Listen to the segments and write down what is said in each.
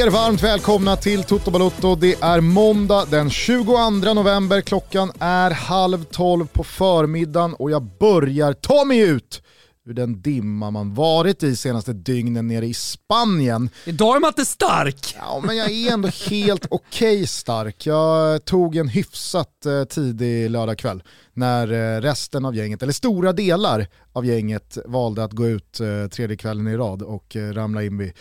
Er varmt välkomna till Toto Balotto. Det är måndag den 22 november. Klockan är halv tolv på förmiddagen och jag börjar ta mig ut ur den dimma man varit i senaste dygnen nere i Spanien. Idag är man inte stark! Ja, men jag är ändå helt okej okay stark. Jag tog en hyfsat eh, tidig lördagkväll när eh, resten av gänget, eller stora delar av gänget valde att gå ut eh, tredje kvällen i rad och eh, ramla in vid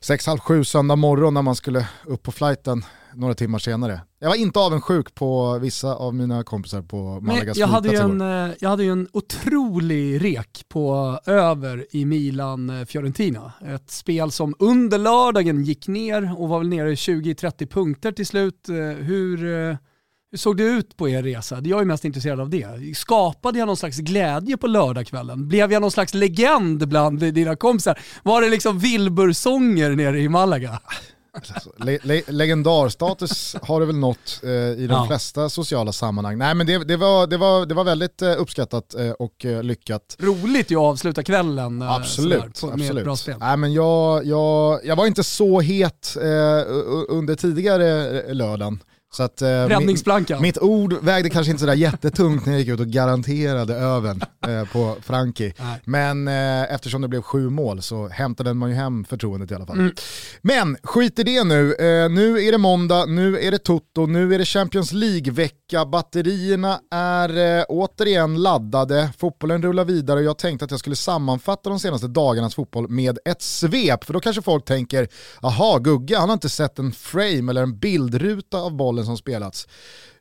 sex, halv sju söndag morgon när man skulle upp på flighten några timmar senare. Jag var inte avundsjuk på vissa av mina kompisar på Malagas jag hade, ju en, jag hade ju en otrolig rek på över i Milan-Fiorentina. Ett spel som under lördagen gick ner och var väl nere i 20-30 punkter till slut. Hur hur såg det ut på er resa? Jag är mest intresserad av det. Skapade jag någon slags glädje på lördagskvällen? Blev jag någon slags legend bland dina kompisar? Var det liksom Wilbur-sånger nere i Malaga? Alltså, le le legendarstatus har det väl nått eh, i de ja. flesta sociala sammanhang. Nej men det, det, var, det, var, det var väldigt eh, uppskattat eh, och eh, lyckat. Roligt ju att avsluta kvällen eh, absolut, sådär, absolut. ett bra spel. Nej, men jag, jag, jag var inte så het eh, under tidigare lördagen. Så att, eh. Mitt, mitt ord vägde kanske inte sådär jättetungt när jag gick ut och garanterade övern eh, på Franki. Men eh, eftersom det blev sju mål så hämtade man ju hem förtroendet i alla fall. Mm. Men skit i det nu. Eh, nu är det måndag, nu är det Toto, nu är det Champions League-vecka. Batterierna är eh, återigen laddade, fotbollen rullar vidare och jag tänkte att jag skulle sammanfatta de senaste dagarnas fotboll med ett svep. För då kanske folk tänker, aha, Gugge han har inte sett en frame eller en bildruta av bollen fotbollen som spelats.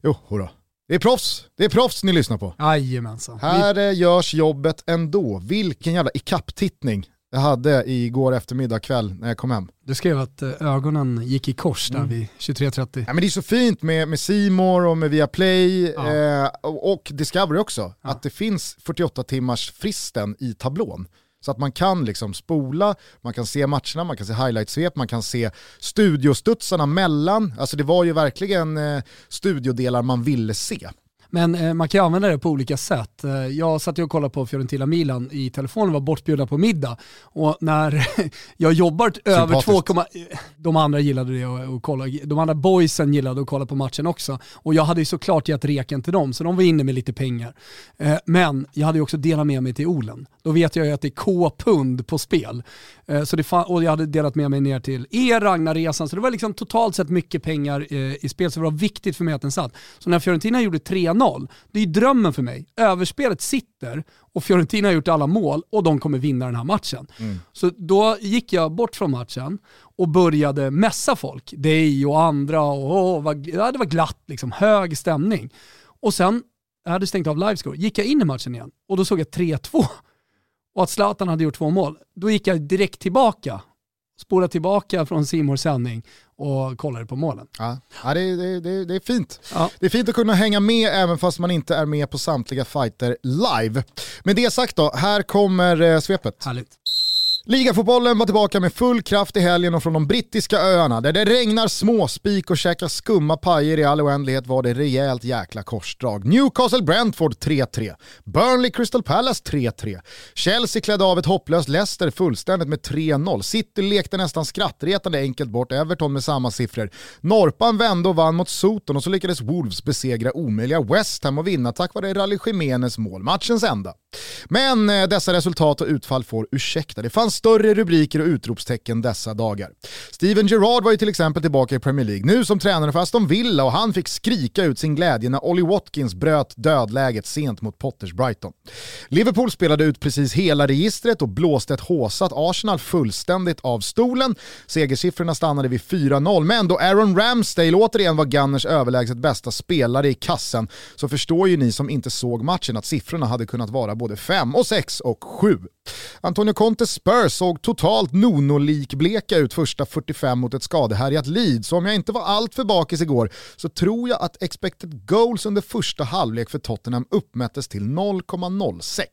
Jo, hurra. Det är proffs, det är proffs ni lyssnar på. Jajamensan. Här Vi... görs jobbet ändå. Vilken jävla ikapptittning jag hade igår eftermiddag kväll när jag kom hem. Du skrev att eh, ögonen gick i kors där mm. vid 23.30. Ja, men det är så fint med, med Simor och med Viaplay ja. eh, och Discovery också. Ja. Att det finns 48 timmars fristen i tablån. Så att man kan liksom spola, man kan se matcherna, man kan se highlightsvep, man kan se studiostudsarna mellan. Alltså det var ju verkligen eh, studiodelar man ville se. Men eh, man kan använda det på olika sätt. Eh, jag satt och kollade på Fiorentina Milan i telefon och var bortbjudna på middag. Och när jag jobbar över 2, de andra gillade det och, och kolla, de andra boysen gillade att kolla på matchen också. Och jag hade ju såklart gett reken till dem, så de var inne med lite pengar. Eh, men jag hade ju också delat med mig till Olen. Då vet jag ju att det är K-pund på spel. Eh, så det och jag hade delat med mig ner till er, Ragnar-resan, så det var liksom totalt sett mycket pengar eh, i spel, så det var viktigt för mig att den satt. Så när Fiorentina gjorde 3-0, det är ju drömmen för mig. Överspelet sitter och Fiorentina har gjort alla mål och de kommer vinna den här matchen. Mm. Så då gick jag bort från matchen och började mässa folk, dig och andra, och, ja, det var glatt, liksom, hög stämning. Och sen, jag hade stängt av livescore, gick jag in i matchen igen och då såg jag 3-2 och att Zlatan hade gjort två mål, då gick jag direkt tillbaka, spolade tillbaka från Simors sändning och kollade på målen. Ja, ja det, det, det, det är fint. Ja. Det är fint att kunna hänga med även fast man inte är med på samtliga fighter live. Med det sagt då, här kommer eh, svepet. Härligt. Ligafotbollen var tillbaka med full kraft i helgen och från de brittiska öarna där det regnar småspik och käkar skumma pajer. I all oändlighet var det rejält jäkla korsdrag. Newcastle-Brentford 3-3, Burnley-Crystal Palace 3-3, Chelsea klädde av ett hopplöst Leicester fullständigt med 3-0, City lekte nästan skrattretande enkelt bort Everton med samma siffror, Norpan vände och vann mot Soton och så lyckades Wolves besegra omöjliga West Ham och vinna tack vare Rally Jimenez mål, matchens enda. Men eh, dessa resultat och utfall får ursäkta, det fanns större rubriker och utropstecken dessa dagar. Steven Gerrard var ju till exempel tillbaka i Premier League, nu som tränare för Aston Villa och han fick skrika ut sin glädje när Ollie Watkins bröt dödläget sent mot Potters Brighton. Liverpool spelade ut precis hela registret och blåste ett håsat Arsenal fullständigt av stolen. Segersiffrorna stannade vid 4-0, men då Aaron Ramsdale återigen var Gunners överlägset bästa spelare i kassen så förstår ju ni som inte såg matchen att siffrorna hade kunnat vara både 5 och 6 och 7. Antonio Contes Spurs såg totalt Nono-likbleka ut första 45 mot ett skadehärjat Leeds, så om jag inte var allt för bakis igår så tror jag att expected goals under första halvlek för Tottenham uppmättes till 0,06.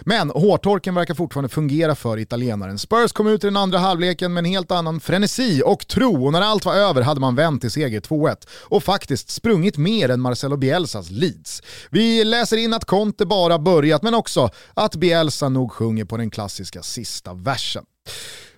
Men hårtorken verkar fortfarande fungera för italienaren. Spurs kom ut i den andra halvleken med en helt annan frenesi och tro och när allt var över hade man vänt till seger 2-1 och faktiskt sprungit mer än Marcelo Bielsas Leeds. Vi läser in att Conte bara börjat men också att Bielsa nog sjunger på den klassiska sista versen.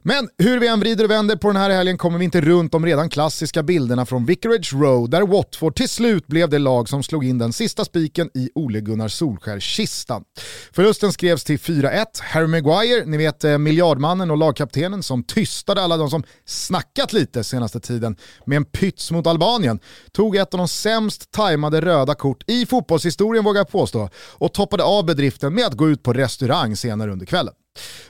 Men hur vi än vrider och vänder på den här helgen kommer vi inte runt de redan klassiska bilderna från Vicarage Road där Watford till slut blev det lag som slog in den sista spiken i Ole Gunnar Solskär-kistan. Förlusten skrevs till 4-1. Harry Maguire, ni vet eh, miljardmannen och lagkaptenen som tystade alla de som snackat lite senaste tiden med en pyts mot Albanien, tog ett av de sämst tajmade röda kort i fotbollshistorien vågar jag påstå och toppade av bedriften med att gå ut på restaurang senare under kvällen.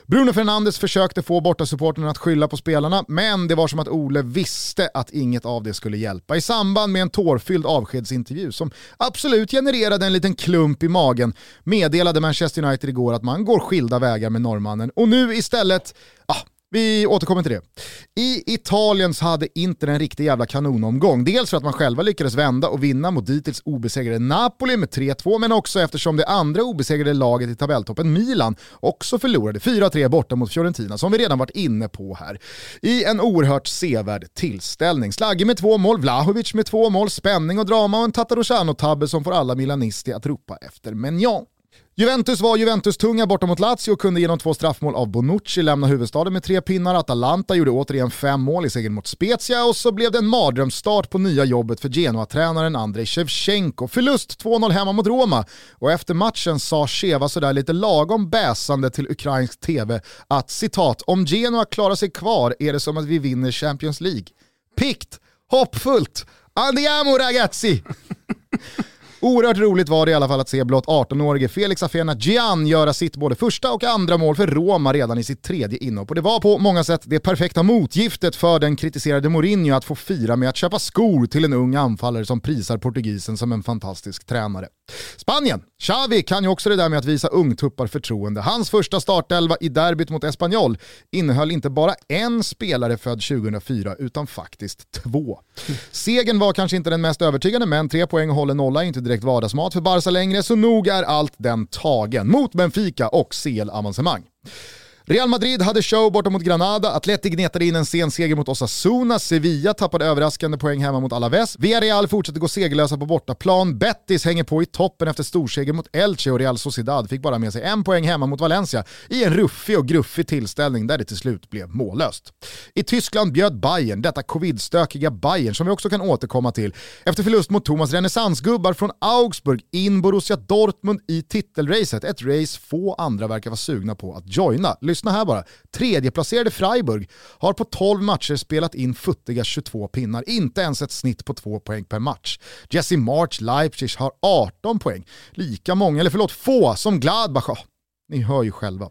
Bruno Fernandes försökte få bortasupporterna att skylla på spelarna, men det var som att Ole visste att inget av det skulle hjälpa. I samband med en tårfylld avskedsintervju som absolut genererade en liten klump i magen meddelade Manchester United igår att man går skilda vägar med norrmannen och nu istället, ah, vi återkommer till det. I Italien så hade Inter en riktig jävla kanonomgång. Dels för att man själva lyckades vända och vinna mot dittills obesegrade Napoli med 3-2, men också eftersom det andra obesegrade laget i tabelltoppen, Milan, också förlorade 4-3 borta mot Fiorentina, som vi redan varit inne på här. I en oerhört sevärd tillställning. Slagge med två mål, Vlahovic med två mål, spänning och drama och en Tatarosano-tabbe som får alla milanisti att ropa efter Menjan. Juventus var Juventus-tunga borta mot Lazio och kunde genom två straffmål av Bonucci lämna huvudstaden med tre pinnar. Atalanta gjorde återigen fem mål i segern mot Spezia och så blev det en mardrömsstart på nya jobbet för Genoa-tränaren Andrei Shevchenko. Förlust 2-0 hemma mot Roma och efter matchen sa Cheva sådär lite lagom bäsande till ukrainsk tv att citat “om Genoa klarar sig kvar är det som att vi vinner Champions League”. Pikt, hoppfullt, andiamo ragazzi! Oerhört roligt var det i alla fall att se blott 18-årige Felix Afena Gian göra sitt både första och andra mål för Roma redan i sitt tredje inhopp. Och det var på många sätt det perfekta motgiftet för den kritiserade Mourinho att få fira med att köpa skor till en ung anfallare som prisar portugisen som en fantastisk tränare. Spanien, Xavi kan ju också det där med att visa ungtuppar förtroende. Hans första startelva i derbyt mot Espanyol innehöll inte bara en spelare född 2004 utan faktiskt två. Segern var kanske inte den mest övertygande men tre poäng och håller nolla är inte direkt vardagsmat för Barca längre så nog är allt den tagen mot Benfica och CL-avancemang. Real Madrid hade show borta mot Granada, Atleti gnetade in en sen seger mot Osasuna, Sevilla tappade överraskande poäng hemma mot Alaves, Villarreal fortsätter gå segerlösa på bortaplan, Betis hänger på i toppen efter storseger mot Elche och Real Sociedad fick bara med sig en poäng hemma mot Valencia i en ruffig och gruffig tillställning där det till slut blev mållöst. I Tyskland bjöd Bayern, detta covidstökiga Bayern som vi också kan återkomma till, efter förlust mot Thomas renässansgubbar från Augsburg in Borussia Dortmund i titelracet, ett race få andra verkar vara sugna på att joina lyssna här bara. Tredjeplacerade Freiburg har på 12 matcher spelat in futtiga 22 pinnar, inte ens ett snitt på 2 poäng per match. Jesse March Leipzig har 18 poäng, lika många, eller förlåt få, som Gladbach. Ni hör ju själva.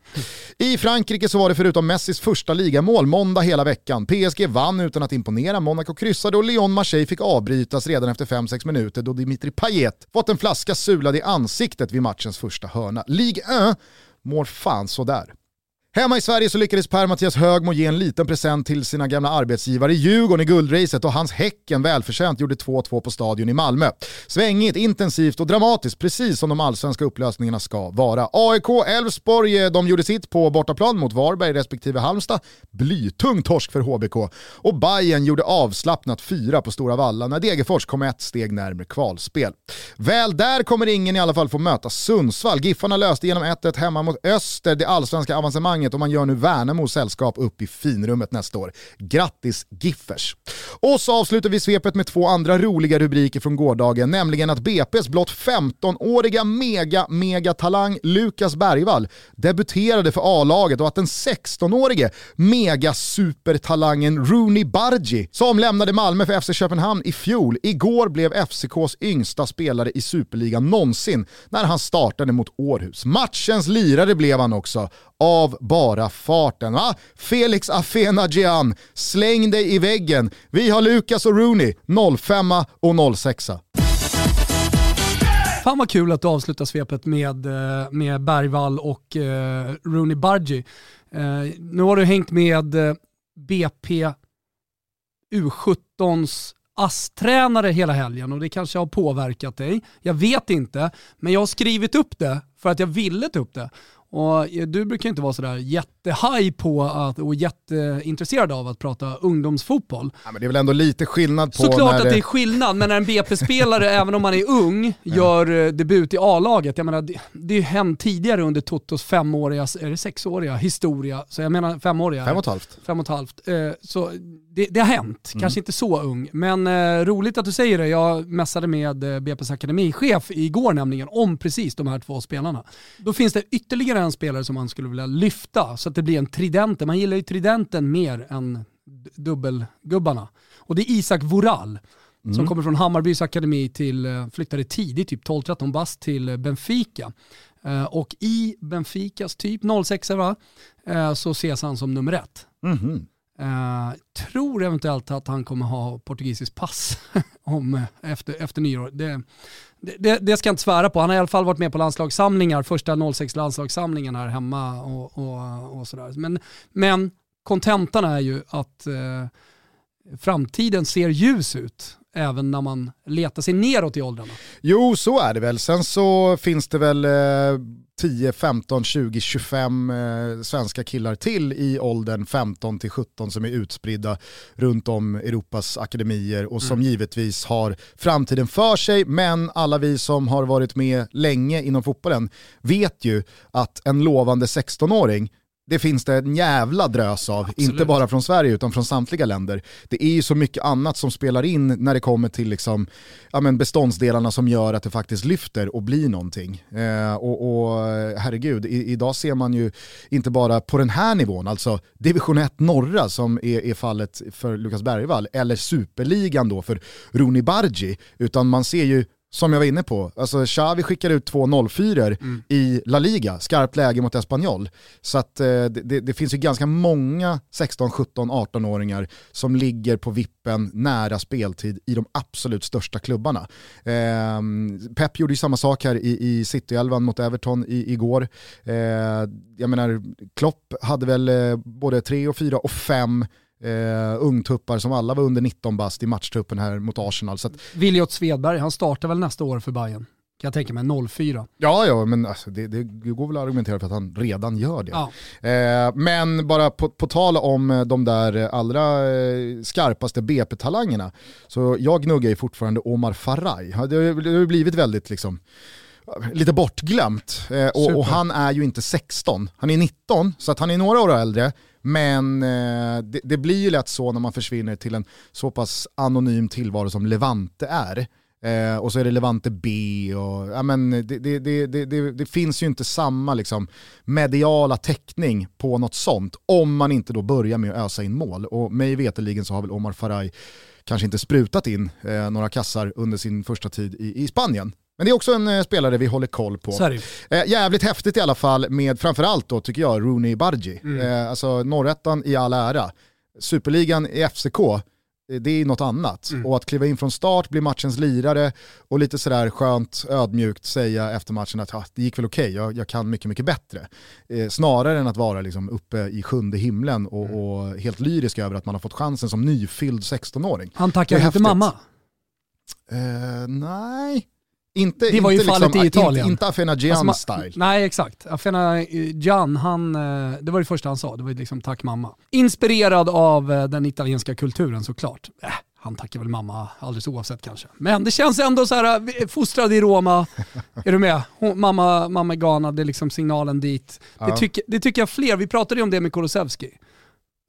I Frankrike så var det förutom Messis första ligamål måndag hela veckan. PSG vann utan att imponera, Monaco kryssade och Lyon-Marseille fick avbrytas redan efter 5-6 minuter då Dimitri Payet fått en flaska sulad i ansiktet vid matchens första hörna. Ligue 1 mår fan sådär. Hemma i Sverige så lyckades Per-Mattias Högmo ge en liten present till sina gamla arbetsgivare i Djurgården i guldracet och hans Häcken välförtjänt gjorde 2-2 på Stadion i Malmö. Svängigt, intensivt och dramatiskt, precis som de allsvenska upplösningarna ska vara. AIK, Elfsborg, eh, de gjorde sitt på bortaplan mot Varberg respektive Halmstad. Blytung torsk för HBK. Och Bayern gjorde avslappnat fyra på Stora Valla när Degerfors kom ett steg närmare kvalspel. Väl där kommer ingen i alla fall få möta Sundsvall. Giffarna löste genom 1-1 hemma mot Öster det allsvenska avancemanget evenemanget och man gör nu Värnamo sällskap upp i finrummet nästa år. Grattis Giffers! Och så avslutar vi svepet med två andra roliga rubriker från gårdagen, nämligen att BP's blott 15-åriga mega mega talang Lukas Bergvall debuterade för A-laget och att den 16-årige mega supertalangen Rooney Bargi som lämnade Malmö för FC Köpenhamn i fjol, igår blev FCKs yngsta spelare i Superligan någonsin när han startade mot Århus. Matchens lirare blev han också av bara farten. Va? Felix Afena-Gian, släng dig i väggen. Vi har Lukas och Rooney, 05 och 06. Fan vad kul att du avslutar svepet med, eh, med Bergvall och eh, Rooney Bargi. Eh, nu har du hängt med eh, BP U17s ASS-tränare hela helgen och det kanske har påverkat dig. Jag vet inte, men jag har skrivit upp det för att jag ville ta upp det. Och du brukar inte vara sådär jättehaj på att, och jätteintresserad av att prata ungdomsfotboll. Ja, men det är väl ändå lite skillnad på Såklart att det är skillnad, men när en BP-spelare, även om man är ung, gör ja. debut i A-laget. Jag menar, det, det har hänt tidigare under Totos femåriga, är det sexåriga, historia. Så jag menar femåriga. Fem och ett halvt. Fem och ett halvt. Så det, det har hänt, mm. kanske inte så ung. Men eh, roligt att du säger det. Jag mässade med eh, BP's akademichef igår nämligen om precis de här två spelarna. Då finns det ytterligare en spelare som man skulle vilja lyfta så att det blir en tridenten. Man gillar ju tridenten mer än dubbelgubbarna. Och det är Isak Voral. Mm. Som kommer från Hammarbys akademi till, eh, flyttade tidigt, typ 12-13 bast till eh, Benfica. Uh, och i Benficas typ 06 va, uh, så ses han som nummer ett. Mm. Uh, tror eventuellt att han kommer ha portugisiskt pass om, eh, efter, efter nyår. Det, det, det, ska jag inte svära på. Han har i alla fall varit med på landslagssamlingar, första 06 landslagssamlingen här hemma och, och, och sådär. Men, men kontentan är ju att eh, framtiden ser ljus ut även när man letar sig neråt i åldrarna. Jo, så är det väl. Sen så finns det väl eh, 10, 15, 20, 25 eh, svenska killar till i åldern 15 till 17 som är utspridda runt om Europas akademier och som mm. givetvis har framtiden för sig. Men alla vi som har varit med länge inom fotbollen vet ju att en lovande 16-åring det finns det en jävla drös av, Absolut. inte bara från Sverige utan från samtliga länder. Det är ju så mycket annat som spelar in när det kommer till liksom, ja, men beståndsdelarna som gör att det faktiskt lyfter och blir någonting. Eh, och, och herregud, i, idag ser man ju inte bara på den här nivån, alltså division 1 norra som är, är fallet för Lukas Bergvall, eller superligan då för Roni Bargi, utan man ser ju som jag var inne på, alltså Xavi skickar ut två 04 mm. i La Liga, skarpt läge mot Espanyol. Så att eh, det, det, finns ju ganska många 16, 17, 18-åringar som ligger på vippen nära speltid i de absolut största klubbarna. Eh, Pep gjorde ju samma sak här i, i City-elvan mot Everton i, igår. Eh, jag menar, Klopp hade väl eh, både tre och fyra och fem eh, ungtuppar som alla var under 19 bast i matchtruppen här mot Arsenal. Så att... Viljot Svedberg, han startar väl nästa år för Bayern? Kan jag tänka mig, 04. Ja, ja, men alltså, det, det, går väl att argumentera för att han redan gör det. Ja. Eh, men bara på, på tal om eh, de där allra eh, skarpaste BP-talangerna, så jag gnuggar ju fortfarande Omar Faraj. Det har, har blivit väldigt liksom, lite bortglömt. Eh, och, och, han är ju inte 16, han är 19, så att han är några år äldre. Men eh, det, det, blir ju lätt så när man försvinner till en så pass anonym tillvaro som Levante är. Eh, och så är det Levante B och ja, men det, det, det, det, finns ju inte samma liksom, mediala täckning på något sånt om man inte då börjar med att ösa in mål. Och mig veteligen så har väl Omar Faraj kanske inte sprutat in eh, några kassar under sin första tid i, i Spanien. Men det är också en eh, spelare vi håller koll på. Eh, jävligt häftigt i alla fall med framförallt då tycker jag Rooney Bargi. Mm. Eh, alltså norrättan i all ära. Superligan i FCK, det är något annat. Mm. Och att kliva in från start, bli matchens lirare och lite sådär skönt ödmjukt säga efter matchen att ah, det gick väl okej, okay, jag, jag, kan mycket, mycket bättre. Eh, snarare än att vara liksom uppe i sjunde himlen och, mm. och, helt lyrisk över att man har fått chansen som nyfylld 16-åring. Han tackar inte mamma? Eh, nej, inte, det var ju inte fallet liksom, i Italien. Inte, inte Afena Gian alltså, style. Nej exakt. Afena Gian, han, eh, det var det första han sa. Det var liksom tack mamma. Inspirerad av eh, den italienska kulturen såklart. Äh, han tackar väl mamma alldeles oavsett kanske. Men det känns ändå så här, fostrad i Roma. är du med? Hon, mamma, mamma är Ghana, det är liksom signalen dit. Ja. Det, tycker, det tycker jag fler, vi pratade ju om det med Kulusevski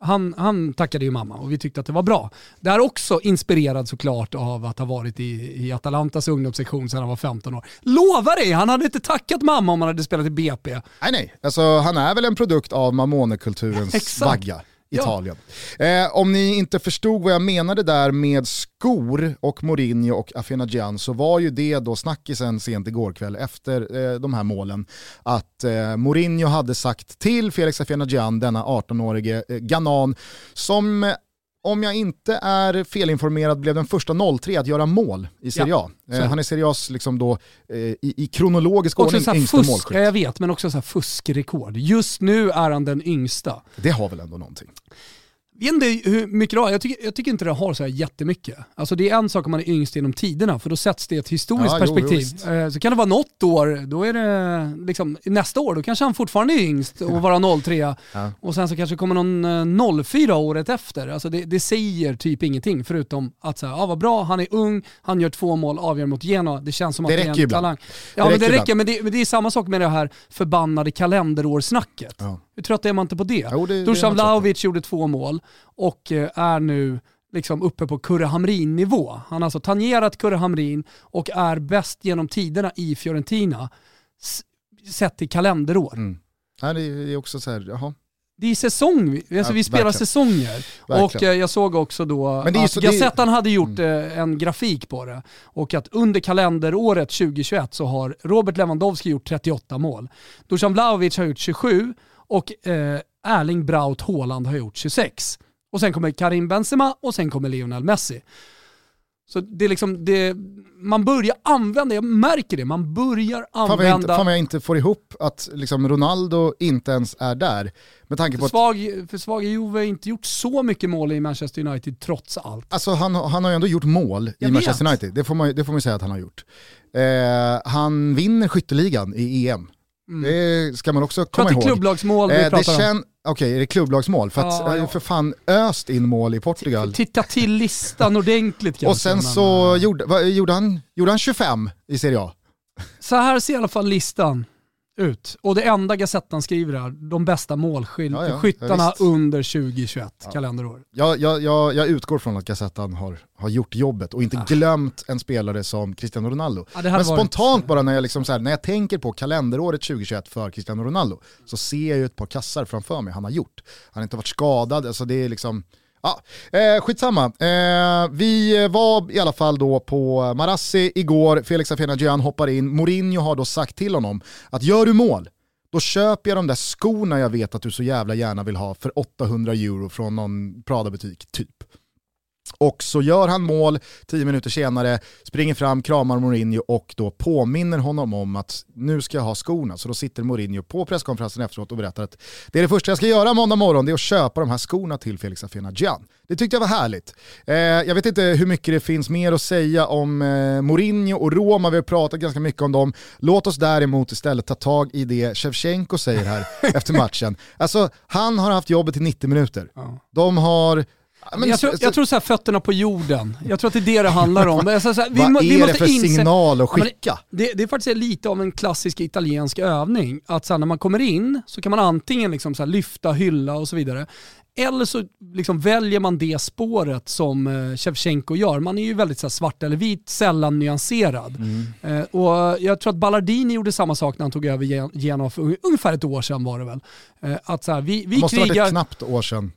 han, han tackade ju mamma och vi tyckte att det var bra. Det är också inspirerad såklart av att ha varit i, i Atalantas ungdomssektion sedan han var 15 år. Lova dig, han hade inte tackat mamma om han hade spelat i BP. Nej nej, alltså, han är väl en produkt av Mamone-kulturens vagga. Italien. Ja. Eh, om ni inte förstod vad jag menade där med skor och Mourinho och Afenagian så var ju det då snackisen sent igår kväll efter eh, de här målen att eh, Mourinho hade sagt till Felix Afenagian, denna 18-årige eh, Ganan, som om jag inte är felinformerad blev den första 03 att göra mål i Serie A. Ja, eh, han är Serie A's liksom då, eh, i, i, kronologisk också ordning yngsta fusk, målskytt. Jag vet, men också så fuskrekord. Just nu är han den yngsta. Det har väl ändå någonting? Vet inte hur mycket det har. Jag tycker, jag tycker inte det har så här jättemycket. Alltså det är en sak om man är yngst genom tiderna, för då sätts det i ett historiskt Ja, perspektiv. jo, Eh, så kan det vara något år, då är det liksom, nästa år, då kanske han fortfarande är yngst och vara 03 Ja. och sen så kanske kommer någon eh, 04 året efter. Alltså det, det säger typ ingenting förutom att säga, ah, vad bra, han är ung, han gör två mål, avgör mot Genoa. Det känns som Det att det är räcker en ibland. talang. Det Ja men det räcker räcker, men det, men det är samma sak med det här förbannade kalenderårsnacket. Ja. Hur trött är man inte på det? Jo, det- Dusan. Vlahovic gjorde två mål och eh, är nu liksom uppe på Kurre Hamrin-nivå. Han har alltså tangerat Kurre Hamrin och är bäst genom tiderna i Fiorentina sett till kalenderår. Mm. Det är också så här, jaha. Det är säsong, vi- alltså Ja, vi spelar verkligen. säsonger. Verkligen. Och eh, jag såg också då Men att så- det är- Mm. Gazettan hade gjort eh, en grafik på det. Och att under kalenderåret 2021 så har Robert Lewandowski gjort 38 mål. Dusan Vlahovic har gjort 27 och eh, Erling Braut Haaland har gjort 26. Och sen kommer Karim Benzema och sen kommer Lionel Messi. Så det är liksom, det, man börjar använda, jag märker det, man börjar Fan vad, jag inte, använda fan jag inte får ihop att liksom Ronaldo inte ens är där. Med tanke på för att svag, för svaga Juve har inte gjort så mycket mål i Manchester United trots allt. Alltså han, han har ju ändå gjort mål Jag i Manchester vet. United, det får, man, det får man ju säga att han har gjort. Eh, han vinner skytteligan i EM. Det ska man också komma att det är ihåg. klubblagsmål vi Eh, det om. Okej, är det klubblagsmål? För att Ja, ja. för fan öst in mål i Portugal. Titta till listan ordentligt kanske. Och sen så eh, gjorde, vad, gjorde, han, gjorde han 25 i Serie A. Så här ser i alla fall listan ut. Och det enda Gazettan skriver är de bästa Ja, ja, ja, målskyttarna under 2021 kalenderår. Jag, jag, jag, jag utgår från att Gazettan har, har gjort jobbet och inte glömt en spelare som Cristiano Ronaldo. Ja, hade Men varit- spontant bara när jag, liksom här, när jag tänker på kalenderåret 2021 för Cristiano Ronaldo så ser jag ju ett par kassar framför mig han har gjort. Han har inte varit skadad, alltså det är liksom... Ja, eh, skitsamma. Eh, vi var i alla fall då på Marassi igår, Felix Afena hoppar in, Mourinho har då sagt till honom att gör du mål, då köper jag de där skorna jag vet att du så jävla gärna vill ha för 800 euro från någon Prada-butik, typ. Och så gör han mål, tio minuter senare, springer fram, kramar Mourinho och då påminner honom om att nu ska jag ha skorna. Så då sitter Mourinho på presskonferensen efteråt och berättar att det är det första jag ska göra måndag morgon, det är att köpa de här skorna till Felix Afena-Gian. Det tyckte jag var härligt. Eh, jag vet inte hur mycket det finns mer att säga om eh, Mourinho och Roma, vi har pratat ganska mycket om dem. Låt oss däremot istället ta tag i det Shevchenko säger här efter matchen. Alltså, han har haft jobbet i 90 minuter. De har... Men- jag, tror, jag tror så här, fötterna på jorden. Jag tror att det är det det handlar om. Alltså, så här, vi, Vad vi är måste det för inse- signal att Ja, skicka? Det, det är faktiskt lite av en klassisk italiensk övning. Att så här, när man kommer in så kan man antingen liksom så lyfta, hylla och så vidare. Eller så liksom väljer man det spåret som eh, Shevchenko gör. Man är ju väldigt så svart eller vit, sällan nyanserad. Mm. Eh, och jag tror att Ballardini gjorde samma sak när han tog över Gen- Genoa för un- ungefär ett år sedan var det väl. Eh, att så här, vi, Det vi måste ha varit krigar... ett knappt år sedan.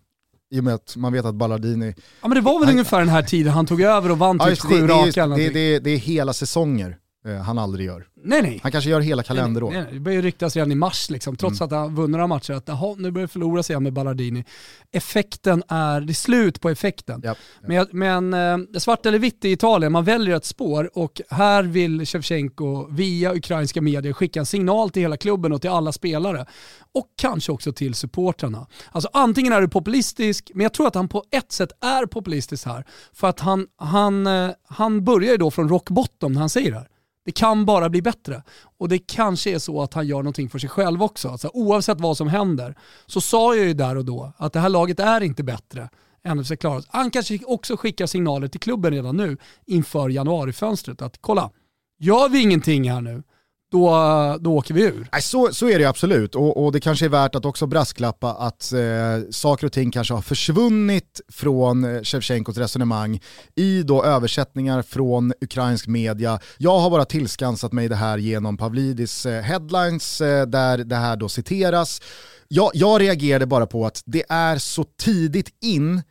I och med att man vet att Ballardini... Ja men det var väl Han- ungefär den här tiden han tog över och vann Ja, typ sju raka det, det, det, det är hela säsonger han aldrig gör. Nej nej. Han kanske gör hela kalenderår. Nej, nej, det började ryktas redan i mars, liksom, trots att han vunnit några matcher, att nu börjar förlora sig med Ballardini. Effekten är, det är slut på effekten. Ja. Men, jag- men eh, svart eller vitt i Italien, man väljer ett spår och här vill Shevchenko via ukrainska medier skicka en signal till hela klubben och till alla spelare. Och kanske också till supportrarna. Alltså antingen är du populistisk, men jag tror att han på ett sätt är populistisk här. För att han, han, eh, han börjar ju då från rock bottom när han säger det här. Det kan bara bli bättre. Och det kanske är så att han gör någonting för sig själv också. Alltså, oavsett vad som händer så sa jag ju där och då att det här laget är inte bättre än att vi ska klara oss. Han kanske också skickar signaler till klubben redan nu inför januarifönstret att kolla, gör vi ingenting här nu, då, då åker vi ur. Nej, så, så är det ju absolut och, och det kanske är värt att också brasklappa att eh, saker och ting kanske har försvunnit från eh, Shevchenkos resonemang i då översättningar från ukrainsk media. Jag har bara tillskansat mig det här genom Pavlidis eh, headlines eh, där det här då citeras. Jag, jag reagerade bara på att det är så tidigt in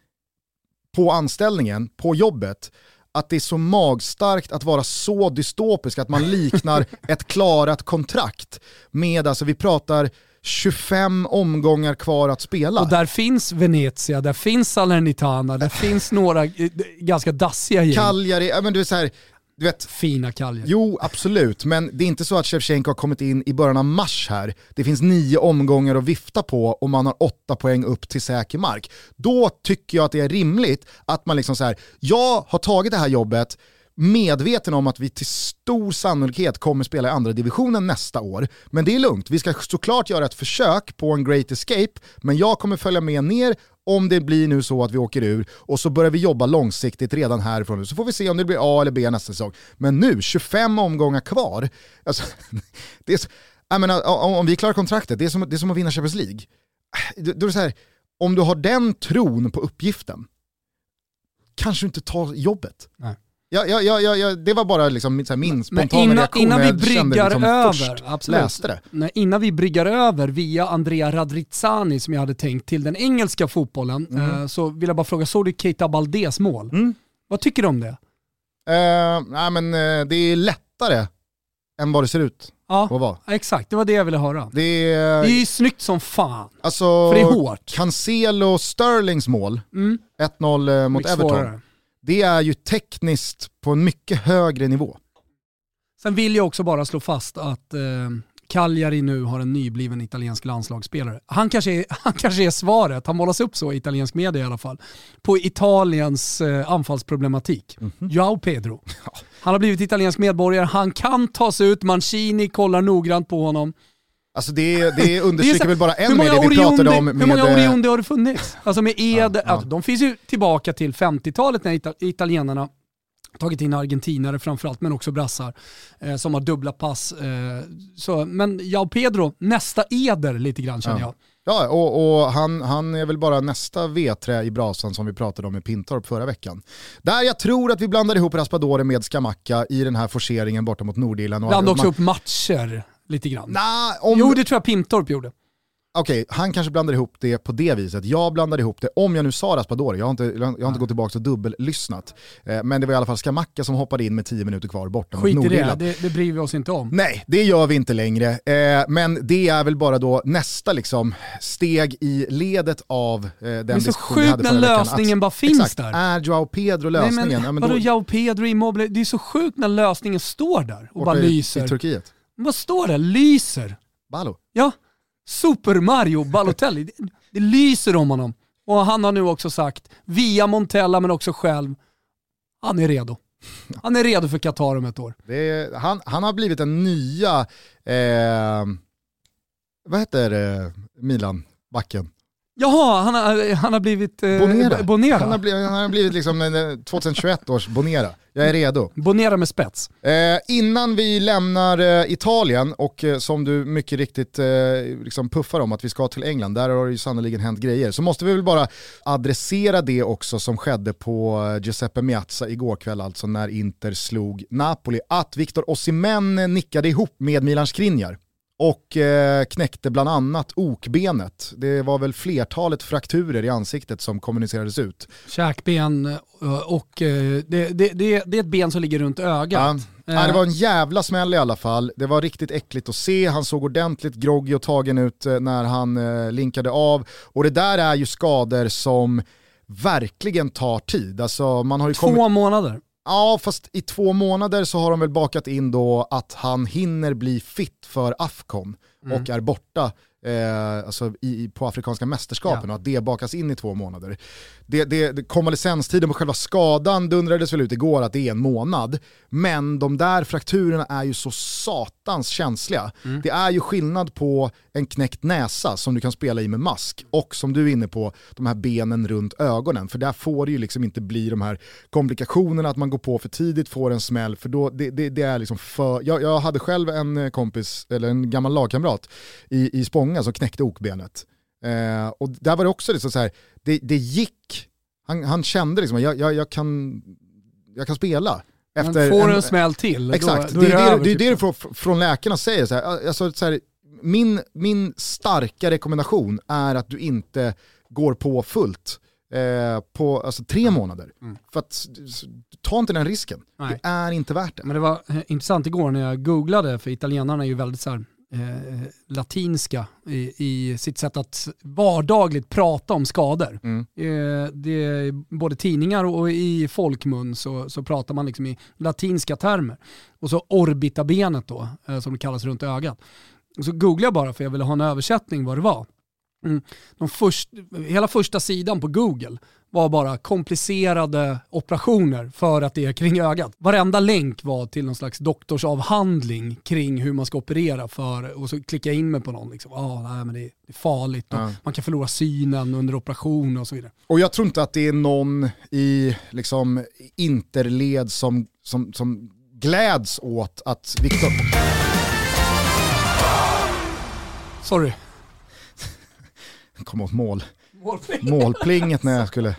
på anställningen, på jobbet, att det är så magstarkt att vara så dystopisk att man liknar ett klarat kontrakt med, alltså vi pratar 25 omgångar kvar att spela. Och där finns Venezia, där finns Salernitana, där finns några eh, ganska dassiga gäng. Cagliari, ja, men du är så här, du vet, fina Kaljer. Jo, absolut, men det är inte så att Shevchenko har kommit in i början av mars här. Det finns nio omgångar att vifta på och man har åtta poäng upp till säker mark. Då tycker jag att det är rimligt att man liksom så här, jag har tagit det här jobbet, medveten om att vi till stor sannolikhet kommer spela i andra divisionen nästa år. Men det är lugnt, vi ska såklart göra ett försök på en great escape, men jag kommer följa med ner om det blir nu så att vi åker ur och så börjar vi jobba långsiktigt redan härifrån så får vi se om det blir A eller B nästa säsong. Men nu, 25 omgångar kvar, alltså, det är så, jag menar, om vi klarar kontraktet, det är som, det är som att vinna Champions League. Äh, då är det så här, om du har den tron på uppgiften, kanske du inte tar jobbet. Nej. Ja, ja, ja, ja, det var bara liksom min, min spontana innan, reaktion innan vi bryggar liksom över, absolut. läste det. Nej, innan vi bryggar över via Andrea Radrizzani som jag hade tänkt till den engelska fotbollen mm. eh, så vill jag bara fråga, såg du Keita Baldes mål? Mm. Vad tycker du om det? Eh, nej, men, eh, det är lättare än vad det ser ut ja, att vara. Exakt, det var det jag ville höra. Det är, det är snyggt som fan. Alltså, För det är hårt. Cancelo Sterlings mål, mm. 1-0 eh, mot Mycket Everton. Svårare det är ju tekniskt på en mycket högre nivå. Sen vill jag också bara slå fast att eh, Cagliari nu har en nybliven italiensk landslagsspelare. Han kanske, är, han kanske är svaret, han målas upp så i italiensk media i alla fall, på Italiens eh, anfallsproblematik. Mm -hmm. Joao Pedro. Han har blivit italiensk medborgare, han kan ta sig ut, Mancini kollar noggrant på honom. Alltså det, det understryker det väl bara en med det vi pratade om med... Hur många Orionde har det funnits? Alltså med Ed, ja, ja. Alltså de finns ju tillbaka till 50-talet när italienarna tagit in argentinare framförallt, men också brassar eh, som har dubbla pass. Eh, så, men Jao Pedro, nästa eder lite grann känner ja. jag. Ja, och, och, han, han är väl bara nästa vedträ i brasan som vi pratade om i Pintorp förra veckan. Där jag tror att vi blandar ihop Raspadore med Skamacka i den här forceringen borta mot Nordirland. Blandade också man... upp matcher lite grann. Nah, om... Jo, det tror jag Pintorp gjorde. Okej, okay, han kanske blandar ihop det på det viset. Jag blandade ihop det, om jag nu sa Raspadori, jag har inte, jag har inte gått tillbaka och dubbellyssnat. Eh, men det var i alla fall Skamacka som hoppade in med 10 minuter kvar borta Skit mot i det, det, det bryr vi oss inte om. Nej, det gör vi inte längre. Eh, men det är väl bara då nästa liksom, steg i ledet av eh, den diskussion vi hade förra veckan. Det är så sjukt när lösningen bara finns exakt, där. Är Joao Pedro lösningen? Nej, men, ja, men vadå då... Joao Pedro Immobile? Det är så sjukt när lösningen står där och bara lyser. I Turkiet? Vad står där? Lyser. Balo? Ja. Super Mario Balotelli. Det, det lyser om honom. Och han har nu också sagt, via Montella men också själv, han är redo. Han är redo för Qatar om ett år. Är, han, han har blivit den nya, eh, vad heter eh, Milan-backen? Jaha, han har, han har blivit eh, Bonera. Bonera. Han, har blivit, han har blivit liksom 2021 års Bonera. Jag är redo. Bonera med spets. Eh, innan vi lämnar eh, Italien och eh, som du mycket riktigt eh, liksom puffar om att vi ska till England, där har det ju sannoliken hänt grejer, så måste vi väl bara adressera det också som skedde på eh, Giuseppe Miazza igår kväll, alltså när Inter slog Napoli, att Victor Osimhen nickade ihop med Milan Skriniar och eh, knäckte bland annat okbenet. Det var väl flertalet frakturer i ansiktet som kommunicerades ut. Käkben eh, och eh, det, det, det, det är ett ben som ligger runt ögat. Ja. Ja, det var en jävla smäll i alla fall. Det var riktigt äckligt att se. Han såg ordentligt groggy och tagen ut när han linkade av. Och det där är ju skador som verkligen tar tid. Alltså, man har ju Två kommit... månader. Ja, fast i två månader så har de väl bakat in då att han hinner bli fit för Afcon mm. och är borta eh, alltså i, på afrikanska mästerskapen ja. och att det bakas in i två månader. Det, det, det, konvalescenstiden på själva skadan dundrades väl ut igår att det är en månad, men de där frakturerna är ju så attans känsliga. Mm. Det är ju skillnad på en knäckt näsa som du kan spela i med mask och som du är inne på, de här benen runt ögonen. För där får det ju liksom inte bli de här komplikationerna att man går på för tidigt, får en smäll, för då det, det, det är liksom för... Jag, jag hade själv en eh, kompis, eller en gammal lagkamrat i, i Spånga som knäckte okbenet. Eh, och där var det också liksom så här, det, det gick, han, han kände liksom, jag, jag, jag, kan, jag kan spela. Efter får en, en smäll till, exakt, då, då det, är det, det, det, det är det typ. från läkarna säger. Så här, alltså, så här, min, min starka rekommendation är att du inte går på fullt eh, på alltså, tre månader. Mm. För att, ta inte den risken. Nej. Det är inte värt det. Men det var eh, intressant igår när jag googlade, för italienarna är ju väldigt så här, eh, latinska i, i, sitt sätt att vardagligt prata om skador. Mm. Eh, det, både tidningar och i folkmun så, så pratar man liksom i latinska termer. Och så orbitabenet då, eh, som det kallas runt ögat. Och så googlade jag bara för jag ville ha en översättning vad det var. Mm. De först, hela första sidan på Google var bara komplicerade operationer för att det är kring ögat. Varenda länk var till någon slags doktorsavhandling kring hur man ska operera för, och så klicka in mig på någon. Liksom. Ah, nej, men det, är, farligt ja. man kan förlora synen under operation och så vidare. Och jag tror inte att det är någon i liksom, interled som, som, som gläds åt att Viktor... Sorry. Kom åt mål. Målplinget när jag skulle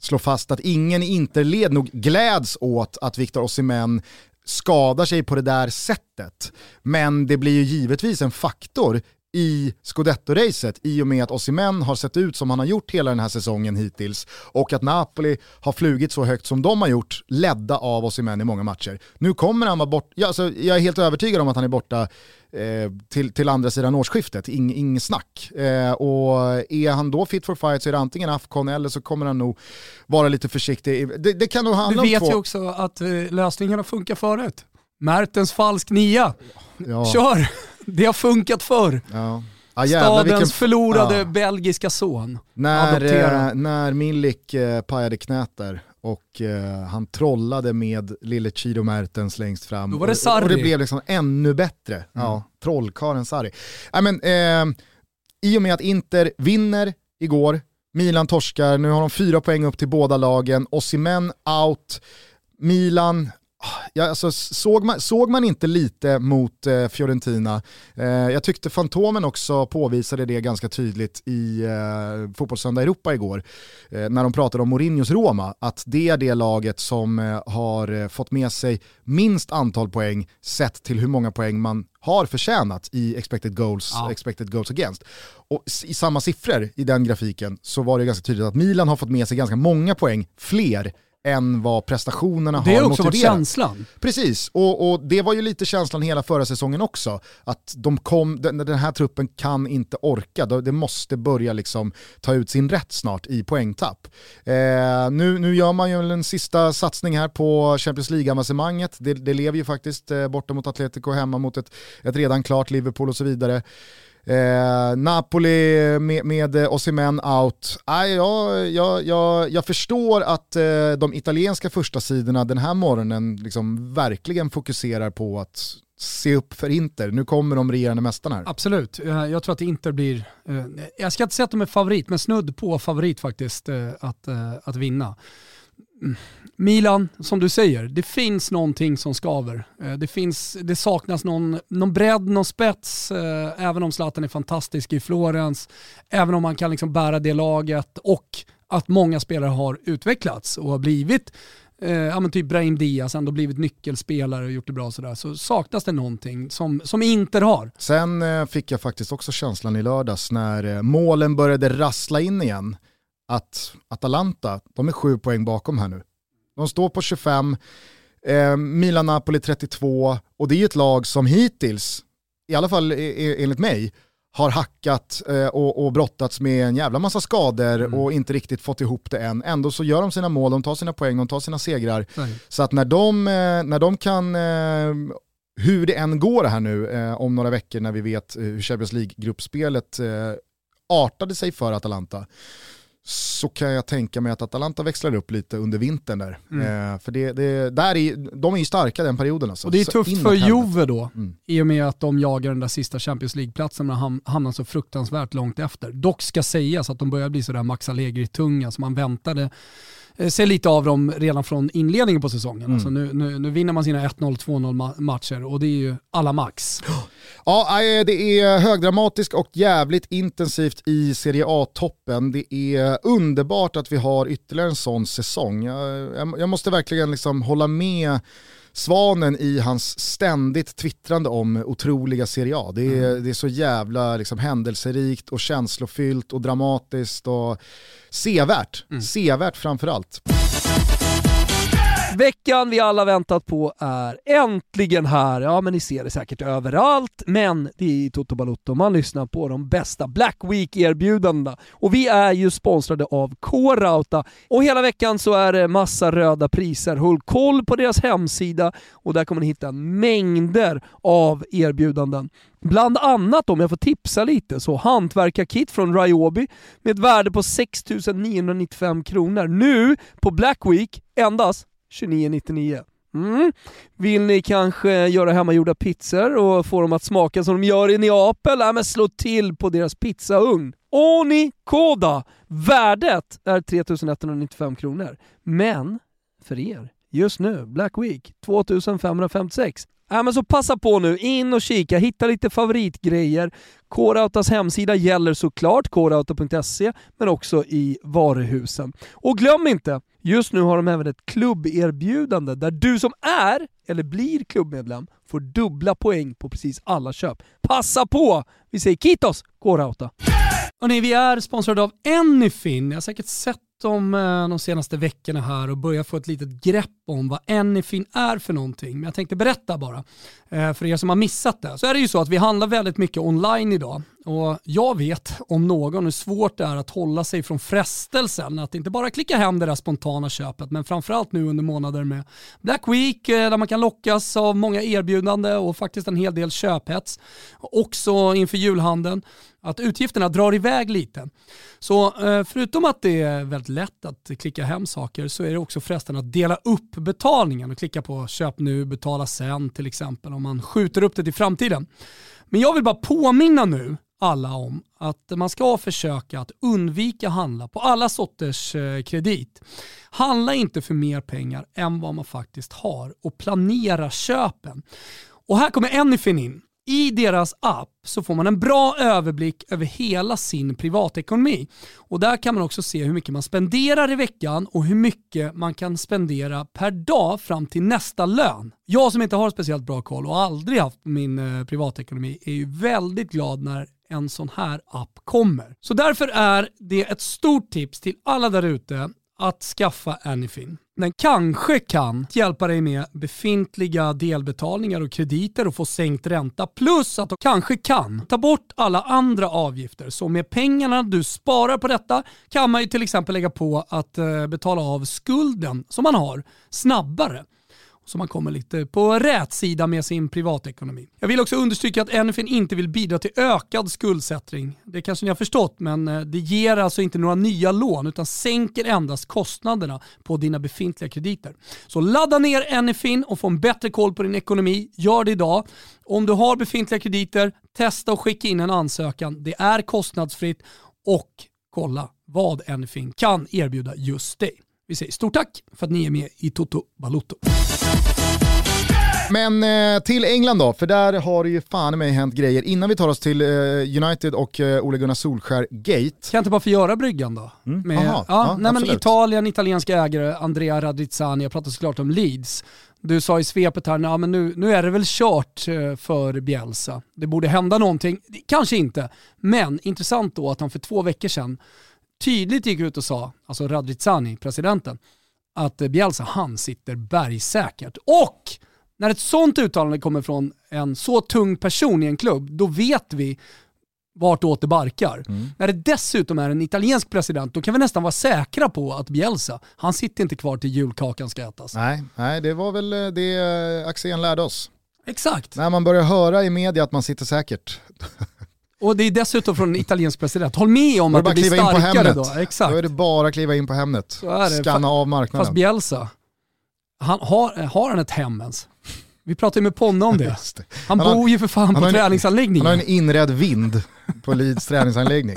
slå fast att ingen i interled nog gläds åt att Victor Osimhen skadar sig på det där sättet. Men det blir ju givetvis en faktor i scudetto-racet i och med att Osimhen har sett ut som han har gjort hela den här säsongen hittills och att Napoli har flugit så högt som de har gjort, ledda av Osimhen i många matcher. Nu kommer han vara borta, ja, alltså, jag är helt övertygad om att han är borta till, till andra sidan årsskiftet, Ing, ing snack. Eh, och är han då fit for fight så är det antingen Afcon eller så kommer han nog vara lite försiktig. Det, det kan nog handla om Du vet två... ju också att eh, lösningarna funkar förut. Mertens falsk nia. Ja. Kör! Det har funkat förr. Ja. Ah, jävlar, Stadens vilken... förlorade ja. belgiska son. När, eh, när Milik eh, pajade knät där och eh, han trollade med lille Chido Mertens längst fram. Då var det Sarri. Och, det blev liksom ännu bättre. Mm. Ja, trollkaren Sarri. I, men, eh, I och med att Inter vinner igår, Milan torskar, nu har de fyra poäng upp till båda lagen, Osimhen out, Milan Ja, alltså, såg, man, såg man inte lite mot eh, Fiorentina? Eh, jag tyckte Fantomen också påvisade det ganska tydligt i eh, Fotbollssöndag Europa igår, eh, när de pratade om Mourinhos Roma, att det är det laget som eh, har eh, fått med sig minst antal poäng sett till hur många poäng man har förtjänat i expected goals, ja. expected goals against. Och i samma siffror i den grafiken så var det ganska tydligt att Milan har fått med sig ganska många poäng fler än vad prestationerna har motiverat. Det har också motiverat. varit känslan. Precis, och, och, det var ju lite känslan hela förra säsongen också. Att de kom, den, den här truppen kan inte orka, det måste börja liksom ta ut sin rätt snart i poängtapp. Eh, nu, nu gör man ju en sista satsning här på Champions League-avancemanget. Det, det lever ju faktiskt eh, borta mot Atletico hemma mot ett, ett redan klart Liverpool och så vidare. Eh, Napoli med, med Osimhen out. Ah, jag, jag, jag, jag förstår att eh, de italienska första sidorna den här morgonen liksom verkligen fokuserar på att se upp för Inter. Nu kommer de regerande mästarna här. Absolut, eh, jag tror att Inter blir, eh, jag ska inte säga att de är favorit, men snudd på favorit faktiskt eh, att, eh, att vinna. Milan, som du säger, det finns någonting som skaver. Eh, det, finns, det saknas någon, någon bredd, någon spets, eh, även om Zlatan är fantastisk i Florens, även om han kan liksom bära det laget och att många spelare har utvecklats och har blivit eh, ja, men typ Brahim Diaz, ändå blivit nyckelspelare och gjort det bra sådär, så saknas det någonting som, som Inter har. Sen eh, fick jag faktiskt också känslan i lördags när eh, målen började rassla in igen, att Atalanta, de är sju poäng bakom här nu. De står på 25, eh, Milan-Napoli 32 och det är ju ett lag som hittills, i alla fall enligt mig, har hackat eh, och, och brottats med en jävla massa skador mm. och inte riktigt fått ihop det än. Ändå så gör de sina mål, de tar sina poäng, de tar sina segrar. Nej. Så att när de, eh, när de kan, eh, hur det än går här nu eh, om några veckor när vi vet hur Champions League-gruppspelet eh, artade sig för Atalanta, så kan jag tänka mig att Atalanta växlar upp lite under vintern där. Mm. Eh, för det, det, där är, de är ju starka den perioden. Alltså. Och det är tufft för Juve då, mm. i och med att de jagar den där sista Champions League-platsen och hamnar så fruktansvärt långt efter. Dock ska sägas att de börjar bli sådär Max Allegri-tunga som man väntade ser lite av dem redan från inledningen på säsongen. Mm. Alltså nu, nu, nu, vinner man sina 1-0, 2-0 matcher och det är ju alla max. Ja, eh, det är högdramatiskt och jävligt intensivt i Serie A-toppen. Det är underbart att vi har ytterligare en sån säsong. Jag, jag måste verkligen liksom hålla med Svanen i hans ständigt twittrande om otroliga Serie A. Det är, mm. det är så jävla liksom, händelserikt och känslofyllt och dramatiskt och sevärt. Mm. Sevärt framförallt. Veckan vi alla väntat på är äntligen här. Ja, men ni ser det säkert överallt, men det är i Toto Balotto man lyssnar på de bästa Black Week-erbjudandena. Och vi är ju sponsrade av K-Rauta. Och hela veckan så är det massa röda priser. Håll koll på deras hemsida och där kommer ni hitta mängder av erbjudanden. Bland annat om jag får tipsa lite så hantverkarkit från Ryobi med ett värde på 6 995 kronor. Nu på Black Week endast 2999. Mm. Vill ni kanske göra hemmagjorda pizzor och få dem att smaka som de gör i Neapel? Ja, men slå till på deras pizzaugn. Oni Koda! Värdet är 3195 kronor. Men för er, just nu, Black Week, 2556. Ja, men så passa på nu, in och kika, hitta lite favoritgrejer. K-Rautas hemsida gäller såklart, krauta.se, men också i varuhusen. Och glöm inte, just nu har de även ett klubberbjudande där du som är eller blir klubbmedlem får dubbla poäng på precis alla köp. Passa på! Vi säger Kitos, K-Rauta! Hörrni, vi är sponsrade av Anyfin. Ni har säkert sett om eh, de senaste veckorna här och börjat få ett litet grepp om vad Anyfin är för någonting. Men jag tänkte berätta bara, eh, för er som har missat det. Så är det ju så att vi handlar väldigt mycket online idag och jag vet om någon hur svårt det är att hålla sig från frestelsen att inte bara klicka hem det där spontana köpet men framförallt nu under månader med Black Week eh, där man kan lockas av många erbjudanden och faktiskt en hel del köphets. Också inför julhandeln att utgifterna drar iväg lite. Så eh, förutom att det är väldigt lätt att klicka hem saker så är det också frestande att dela upp betalningen och klicka på köp nu, betala sen till exempel om man skjuter upp det till framtiden. Men jag vill bara påminna nu alla om att man ska försöka att undvika handla på alla sorters eh, kredit. Handla inte för mer pengar än vad man faktiskt har och planera köpen. Och här kommer Anyfin in. I deras app så får man en bra överblick över hela sin privatekonomi. Och där kan man också se hur mycket man spenderar i veckan och hur mycket man kan spendera per dag fram till nästa lön. Jag som inte har speciellt bra koll och aldrig haft min eh, privatekonomi är ju väldigt glad när en sån här app kommer. Så därför är det ett stort tips till alla där ute att skaffa Anyfin. Den kanske kan hjälpa dig med befintliga delbetalningar och krediter och få sänkt ränta. Plus att de kanske kan ta bort alla andra avgifter. Så med pengarna du sparar på detta kan man ju till exempel lägga på att eh, betala av skulden som man har snabbare så man kommer lite på rätt sida med sin privatekonomi. Jag vill också understryka att NFN inte vill bidra till ökad skuldsättning. Det kanske ni har förstått, men eh, det ger alltså inte några nya lån utan sänker endast kostnaderna på dina befintliga krediter. Så ladda ner NFIN och få en bättre koll på din ekonomi. Gör det idag. Om du har befintliga krediter, testa och skicka in en ansökan. Det är kostnadsfritt och kolla vad NFIN kan erbjuda just dig. Vi säger stort tack för att ni är med i Toto Balotto. Men eh, till England då, för där har det ju fan mig hänt grejer. Innan vi tar oss till eh, United och eh, Ole Gunnar Solskär-gate. Kan jag inte bara få göra bryggan då? Mm. Med, Aha, ja, nej, men Italien, italienska ägare, Andrea Radizzani, jag pratar såklart om Leeds. Du sa i svepet här, nah, men nu, nu är det väl kört eh, för Bielsa. Det borde hända någonting, kanske inte. Men intressant då att han för två veckor sedan tydligt gick ut och sa, alltså Radrizzani, presidenten, att Bielsa, han sitter bergsäkert. Och när ett sånt uttalande kommer från en så tung person i en klubb, då vet vi vartåt det barkar. Mm. När det dessutom är en italiensk president, då kan vi nästan vara säkra på att Bielsa, han sitter inte kvar till julkakan ska ätas. Nej, nej det var väl eh, det eh, Axén lärde oss. Exakt. När man börjar höra i media att man sitter säkert. Och det är dessutom från en italiensk president. Håll med om att det blir starkare då. Exakt. Då är det bara att kliva in på Hemnet. Skanna av marknaden. Fast Bielsa, han, har, har han ett hem ens? Vi pratade ju med Ponne om det. det. Han, han, bor ju för fan på träningsanläggningen. Han har en inredd vind på Leeds träningsanläggning.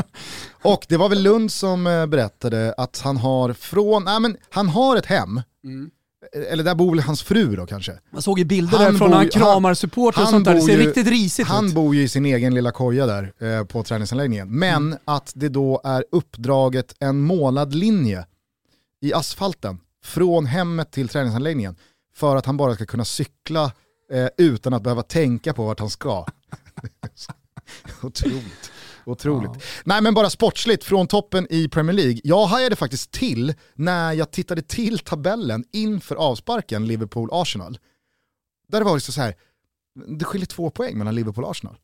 Och det var väl Lund som eh, berättade att han har från, nej men han har ett hem, mm. eller där bor väl hans fru då kanske. Man såg ju bilder han därifrån när han kramar supportrar och sånt där, det ser ju, riktigt risigt Han ut. bor ju i sin egen lilla koja där eh, på träningsanläggningen. Men mm. att det då är uppdraget en målad linje i asfalten från hemmet till träningsanläggningen för att han bara ska kunna cykla eh, utan att behöva tänka på vart han ska. Otroligt. Otroligt. Ja. Nej men bara sportsligt från toppen i Premier League. Jag hajade faktiskt till när jag tittade till tabellen inför avsparken Liverpool-Arsenal. Där det var liksom så här, det skiljer två poäng mellan Liverpool och Arsenal.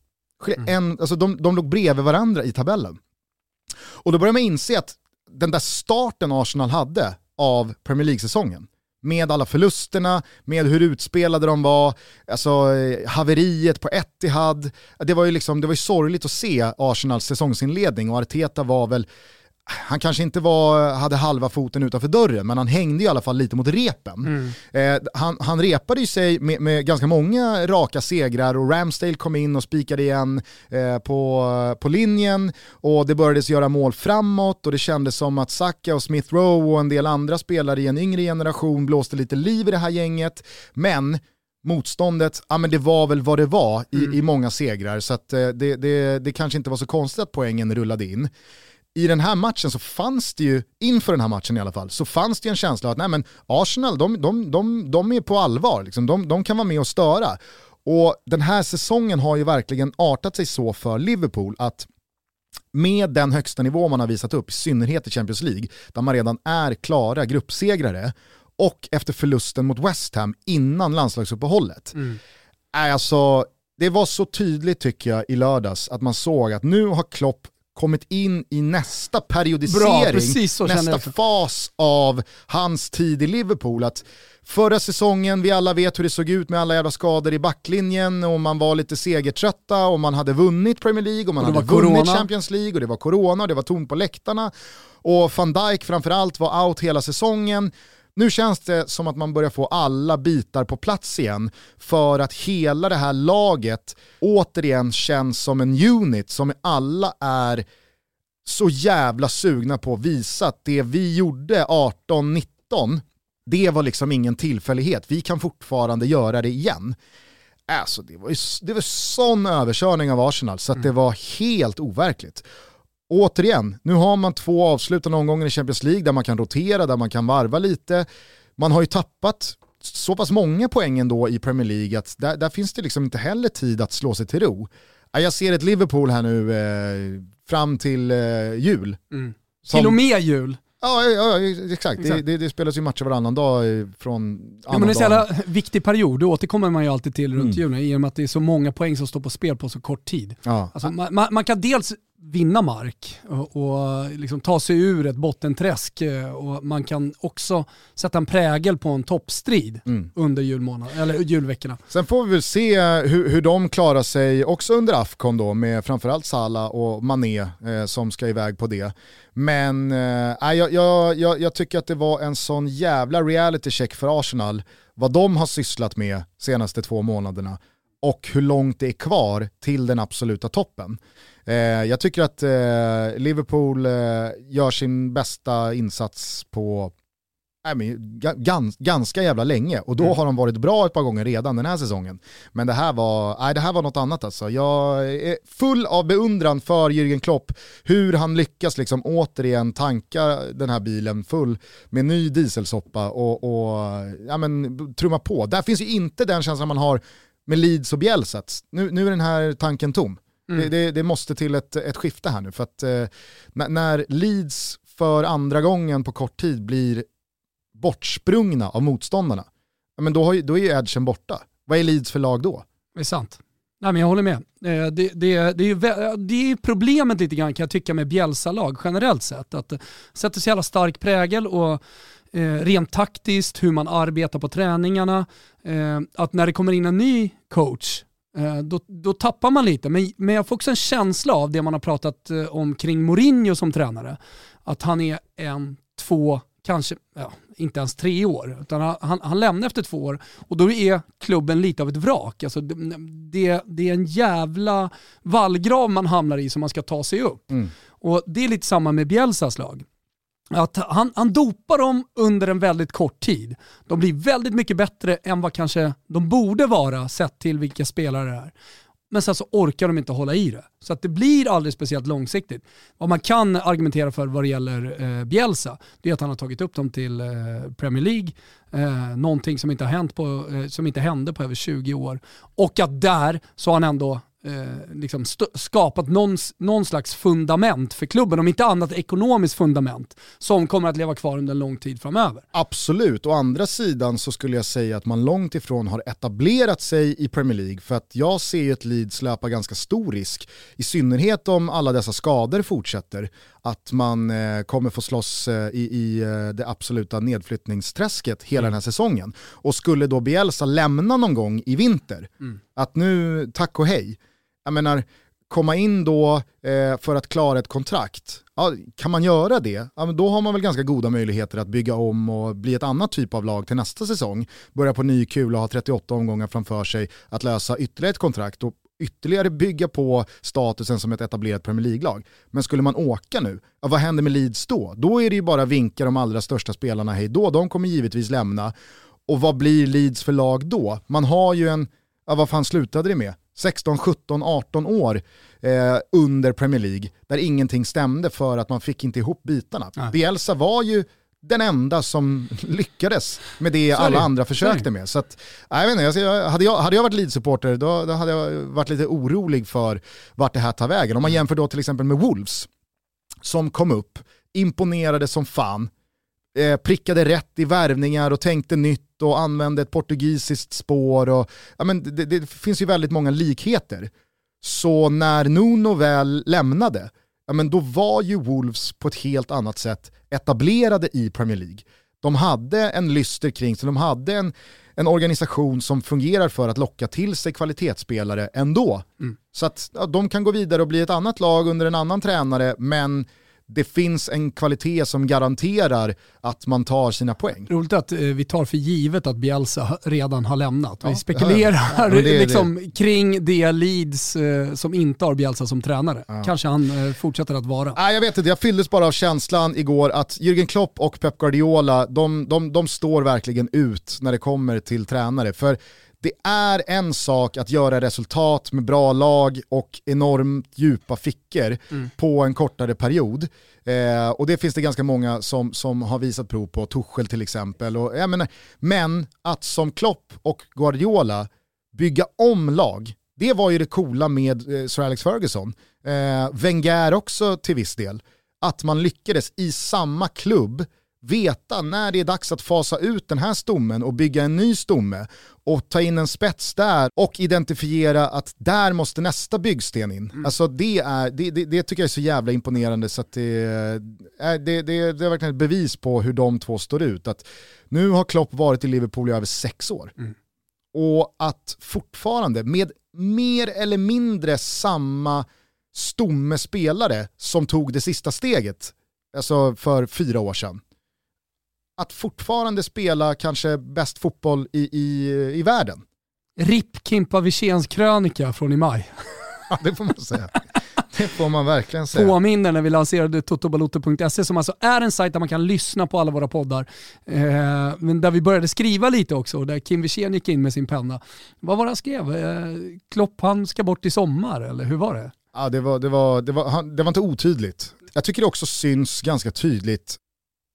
Mm. En, alltså de, de låg bredvid varandra i tabellen. Och då börjar man inse att den där starten Arsenal hade av Premier League-säsongen, med alla förlusterna, med hur utspelade de var, alltså eh, haveriet på Etihad. Det var ju liksom, det var ju sorgligt att se Arsenals säsongsinledning och Arteta var väl han kanske inte var, hade halva foten utanför dörren, men han hängde i alla fall lite mot repen. Mm. Eh, han, han repade ju sig med, med, ganska många raka segrar och Ramsdale kom in och spikade igen eh, på, på linjen och det började göra mål framåt och det kändes som att Saka och Smith Rowe och en del andra spelare i en yngre generation blåste lite liv i det här gänget. Men motståndet, ja men det var väl vad det var i, mm. i många segrar så att, eh, det, det, det kanske inte var så konstigt att poängen rullade in i den här matchen så fanns det ju, inför den här matchen i alla fall, så fanns det en känsla att nej men Arsenal, de, de, de, de är på allvar, liksom. de, de kan vara med och störa. Och den här säsongen har ju verkligen artat sig så för Liverpool att med den högsta nivå man har visat upp, i synnerhet i Champions League, där man redan är klara gruppsegrare, och efter förlusten mot West Ham innan landslagsuppehållet. Mm. Alltså, det var så tydligt tycker jag i lördags att man såg att nu har Klopp kommit in i nästa periodisering, Bra, nästa fas av hans tid i Liverpool. Att förra säsongen, vi alla vet hur det såg ut med alla jävla skador i backlinjen och man var lite segertrötta och man hade vunnit Premier League och man och hade vunnit corona. Champions League och det var corona och det var tomt på läktarna. Och van Dijk framförallt var out hela säsongen. Nu känns det som att man börjar få alla bitar på plats igen för att hela det här laget återigen känns som en unit som alla är så jävla sugna på att visa att det vi gjorde 18-19, det var liksom ingen tillfällighet. Vi kan fortfarande göra det igen. Alltså det var ju det var sån överkörning av Arsenal så att det mm. var helt overkligt återigen, nu har man två avslutande omgångar i Champions League där man kan rotera, där man kan varva lite. Man har ju tappat så pass många poäng ändå i Premier League att där, där finns det liksom inte heller tid att slå sig till ro. Jag ser ett Liverpool här nu eh, fram till eh, jul. Mm. Som... Till och med jul. Ja, ja, exakt. exakt. Det, det, spelas ju matcher varannan dag från ja, men Det är en jävla viktig period, det återkommer man ju alltid till runt mm. julen i och med att det är så många poäng som står på spel på så kort tid. Ja. Alltså, man, man, kan dels vinna mark och, och liksom ta sig ur ett bottenträsk. Eh, och man kan också sätta en prägel på en toppstrid mm. under julmånaden, eller julveckorna. Sen får vi väl se hur, hur de klarar sig också under Afcon då med framförallt Salah och Mané eh, som ska iväg på det. Men eh, jag, jag, jag, jag tycker att det var en sån jävla reality check för Arsenal vad de har sysslat med senaste två månaderna och hur långt det är kvar till den absoluta toppen. Eh, jag tycker att eh, Liverpool eh, gör sin bästa insats på Nej, men, gans, ganska jävla länge och då mm. har de varit bra ett par gånger redan den här säsongen. Men det här var, nej, det här var något annat alltså. Jag är full av beundran för Jürgen Klopp, hur han lyckas liksom återigen tanka den här bilen full med ny dieselsoppa och, och ja, men, trumma på. Där finns ju inte den känslan man har med Leeds och Bielsa. Nu, nu är den här tanken tom. Mm. Det, det, det, måste till ett, ett skifte här nu för att eh, när Leeds för andra gången på kort tid blir bortsprungna av motståndarna, men då, har, då är ju edgen borta. Vad är Leeds för lag då? Det är sant. Nej, men jag håller med. Eh, det, det, det, är, det är problemet lite grann kan jag tycka med Bielsa-lag generellt sett. Att det sätter så jävla stark prägel och eh, rent taktiskt, hur man arbetar på träningarna. Eh, att när det kommer in en ny coach Eh, då, då tappar man lite. Men, men jag får också en känsla av det man har pratat eh, om kring Mourinho som tränare. Att han är en, två, kanske ja, inte ens tre år. Utan han, han lämnar efter två år och då är klubben lite av ett vrak. Alltså det, det är en jävla vallgrav man hamnar i som man ska ta sig upp. Mm. Och Det är lite samma med Bielsas lag att han, han dopar dem under en väldigt kort tid. De blir väldigt mycket bättre än vad kanske de borde vara sett till vilka spelare det är. Men sen så orkar de inte hålla i det. Så att det blir aldrig speciellt långsiktigt. Vad man kan argumentera för vad det gäller eh, Bielsa, det är att han har tagit upp dem till eh, Premier League. Eh, någonting som inte, har hänt på, eh, som inte hände på över 20 år. Och att där så har han ändå eh, liksom skapat någon, någon slags fundament för klubben, om inte annat ekonomiskt fundament, som kommer att leva kvar under en lång tid framöver. Absolut, å andra sidan så skulle jag säga att man långt ifrån har etablerat sig i Premier League, för att jag ser ju ett Leeds löpa ganska stor risk, i synnerhet om alla dessa skador fortsätter, att man eh, kommer få slåss eh, i, i eh, det absoluta nedflyttningsträsket hela mm. den här säsongen. Och skulle då Bielsa lämna någon gång i vinter, mm. att nu, tack och hej, jag menar, komma in då eh, för att klara ett kontrakt, ja, kan man göra det, ja, men då har man väl ganska goda möjligheter att bygga om och bli ett annat typ av lag till nästa säsong. Börja på ny kula och ha 38 omgångar framför sig, att lösa ytterligare ett kontrakt och ytterligare bygga på statusen som ett etablerat Premier League-lag. Men skulle man åka nu, ja, vad händer med Leeds då? Då är det ju bara vinka de allra största spelarna hej då, de kommer givetvis lämna. Och vad blir Leeds för lag då? Man har ju en, ja, vad fan slutade det med? 16, 17, 18 år eh, under Premier League där ingenting stämde för att man fick inte ihop bitarna. Nej. Bielsa var ju den enda som lyckades med det alla andra försökte med. Så att, jag vet inte, hade, jag, hade jag varit Leeds-supporter då, då, hade jag varit lite orolig för vart det här tar vägen. Om man mm. jämför då till exempel med Wolves, som kom upp, imponerade som fan, eh, prickade rätt i värvningar och tänkte nytt och använde ett portugisiskt spår. Och, ja, men det, det finns ju väldigt många likheter. Så när Nuno väl lämnade, ja, men då var ju Wolves på ett helt annat sätt etablerade i Premier League. De hade en lyster kring sig, de hade en, en organisation som fungerar för att locka till sig kvalitetsspelare ändå. Mm. Så att ja, de kan gå vidare och bli ett annat lag under en annan tränare, men det finns en kvalitet som garanterar att man tar sina poäng. Roligt att eh, vi tar för givet att Bielsa redan har lämnat. Ja. Vi spekulerar ja, det liksom det. kring det Leeds eh, som inte har Bielsa som tränare. Ja. Kanske han eh, fortsätter att vara. Nej, jag vet inte, jag fylldes bara av känslan igår att Jürgen Klopp och Pep Guardiola, de, de, de står verkligen ut när det kommer till tränare. För det är en sak att göra resultat med bra lag och enormt djupa fickor mm. på en kortare period. Eh, och det finns det ganska många som, som har visat prov på, Tuchel till exempel. Och, jag menar, men att som Klopp och Guardiola bygga om lag, det var ju det coola med eh, Sir Alex Ferguson. Eh, Wenger också till viss del. Att man lyckades i samma klubb veta när det är dags att fasa ut den här stommen och bygga en ny stomme och ta in en spets där och identifiera att där måste nästa byggsten in. Mm. Alltså det, är, det, det, det, tycker jag är så jävla imponerande så att det, är, det, det, det är verkligen ett bevis på hur de två står ut. Att nu har Klopp varit i Liverpool i över sex år. Mm. Och att fortfarande med mer eller mindre samma stomme spelare som tog det sista steget, alltså för fyra år sedan, att fortfarande spela kanske bäst fotboll i, i, i världen. RIP Kimpa Wirséns krönika från i maj. Ja, det får man säga. Det får man verkligen säga. Påminner när vi lanserade totobaloto.se som alltså är en sajt där man kan lyssna på alla våra poddar. Eh, men där vi började skriva lite också, där Kim Wirsén gick in med sin penna. Vad var det han skrev? Eh, Klopp han ska bort i sommar, eller hur var det? Ja, det var, det, var, det, var, det var inte otydligt. Jag tycker det också syns ganska tydligt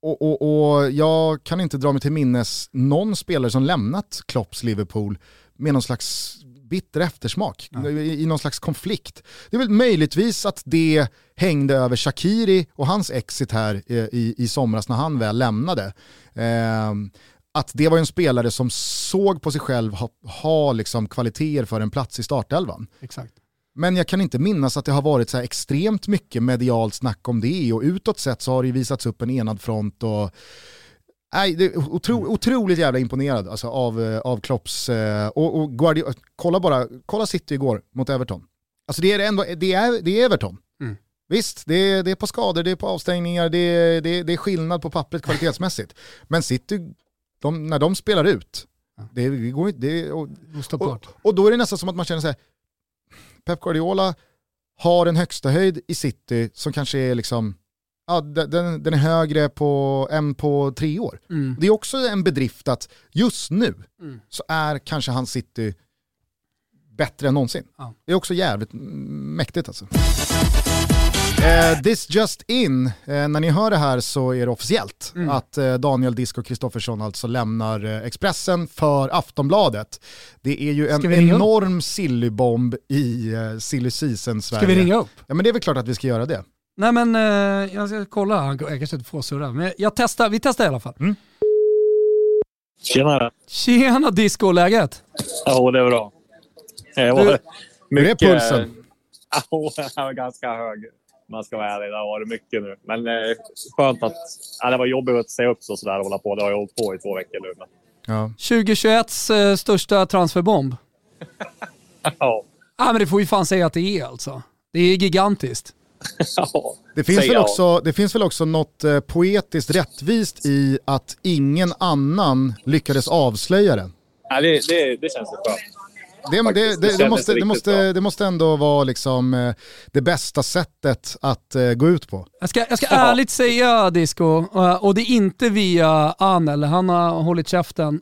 och, och, och, jag kan inte dra mig till minnes någon spelare som lämnat Klopps Liverpool med någon slags bitter eftersmak, ja. i, i någon slags konflikt. Det är väl möjligtvis att det hängde över Shakiri och hans exit här i, i somras när han väl lämnade. Eh, att det var en spelare som såg på sig själv ha, ha liksom kvaliteter för en plats i startelvan. Exakt. Men jag kan inte minnas att det har varit så extremt mycket medialt snack om det och utåt sett så har det visats upp en enad front och Nej, det är otro, otroligt jävla imponerad alltså, av, eh, av Klopps, eh, och, och Guardiola, kolla bara, kolla City igår mot Everton. Alltså det är, ändå, det är, det är Everton. Mm. Visst, det är, det är på skador, det är på avstängningar, det är, det är, det är skillnad på pappret kvalitetsmässigt. Men City, de, när de spelar ut, det, det går inte... Och, och, och, då är det nästan som att man känner så här, Pep Guardiola har en högsta höjd i city som kanske är liksom, ja, den, den är högre på, än på tre år. Mm. Det är också en bedrift att just nu mm. så är kanske hans city bättre än någonsin. Ja. Det är också jävligt mäktigt alltså. Eh, this just in, eh, när ni hör det här så är det officiellt mm. att eh, Daniel Disco Kristoffersson alltså lämnar eh, Expressen för Aftonbladet. Det är ju en enorm sillybomb i eh, silly season Sverige. Ska vi ringa upp? Ja men det är väl klart att vi ska göra det. Nej men eh, jag ska kolla, jag kanske inte får surra, men jag testar, vi testar i alla fall. Mm. Tjenare! Tjena Disco, läget? Ja, det är bra. Det var mycket, Hur är pulsen? Ja, den var ganska hög man ska vara ärlig. Det har varit mycket nu. Men eh, skönt att... Ja, det var jobbigt att säga upp sig och sådär och hålla på. Det har jag hållit på i två veckor nu. Men... Ja. 2021s eh, största transferbomb. ja. ja. men det får vi fan säga att det är alltså. Det är gigantiskt. ja, det, finns väl också, det finns väl också något eh, poetiskt rättvist i att ingen annan lyckades avslöja den. Ja, det, det, det känns skönt. Det, det, det, det, måste, det, måste, det måste ändå vara liksom eh, det bästa sättet att uh, gå ut på. Jag ska, jag ska ärligt säga Disco, uh, och det är inte via Anel, han har hållit käften.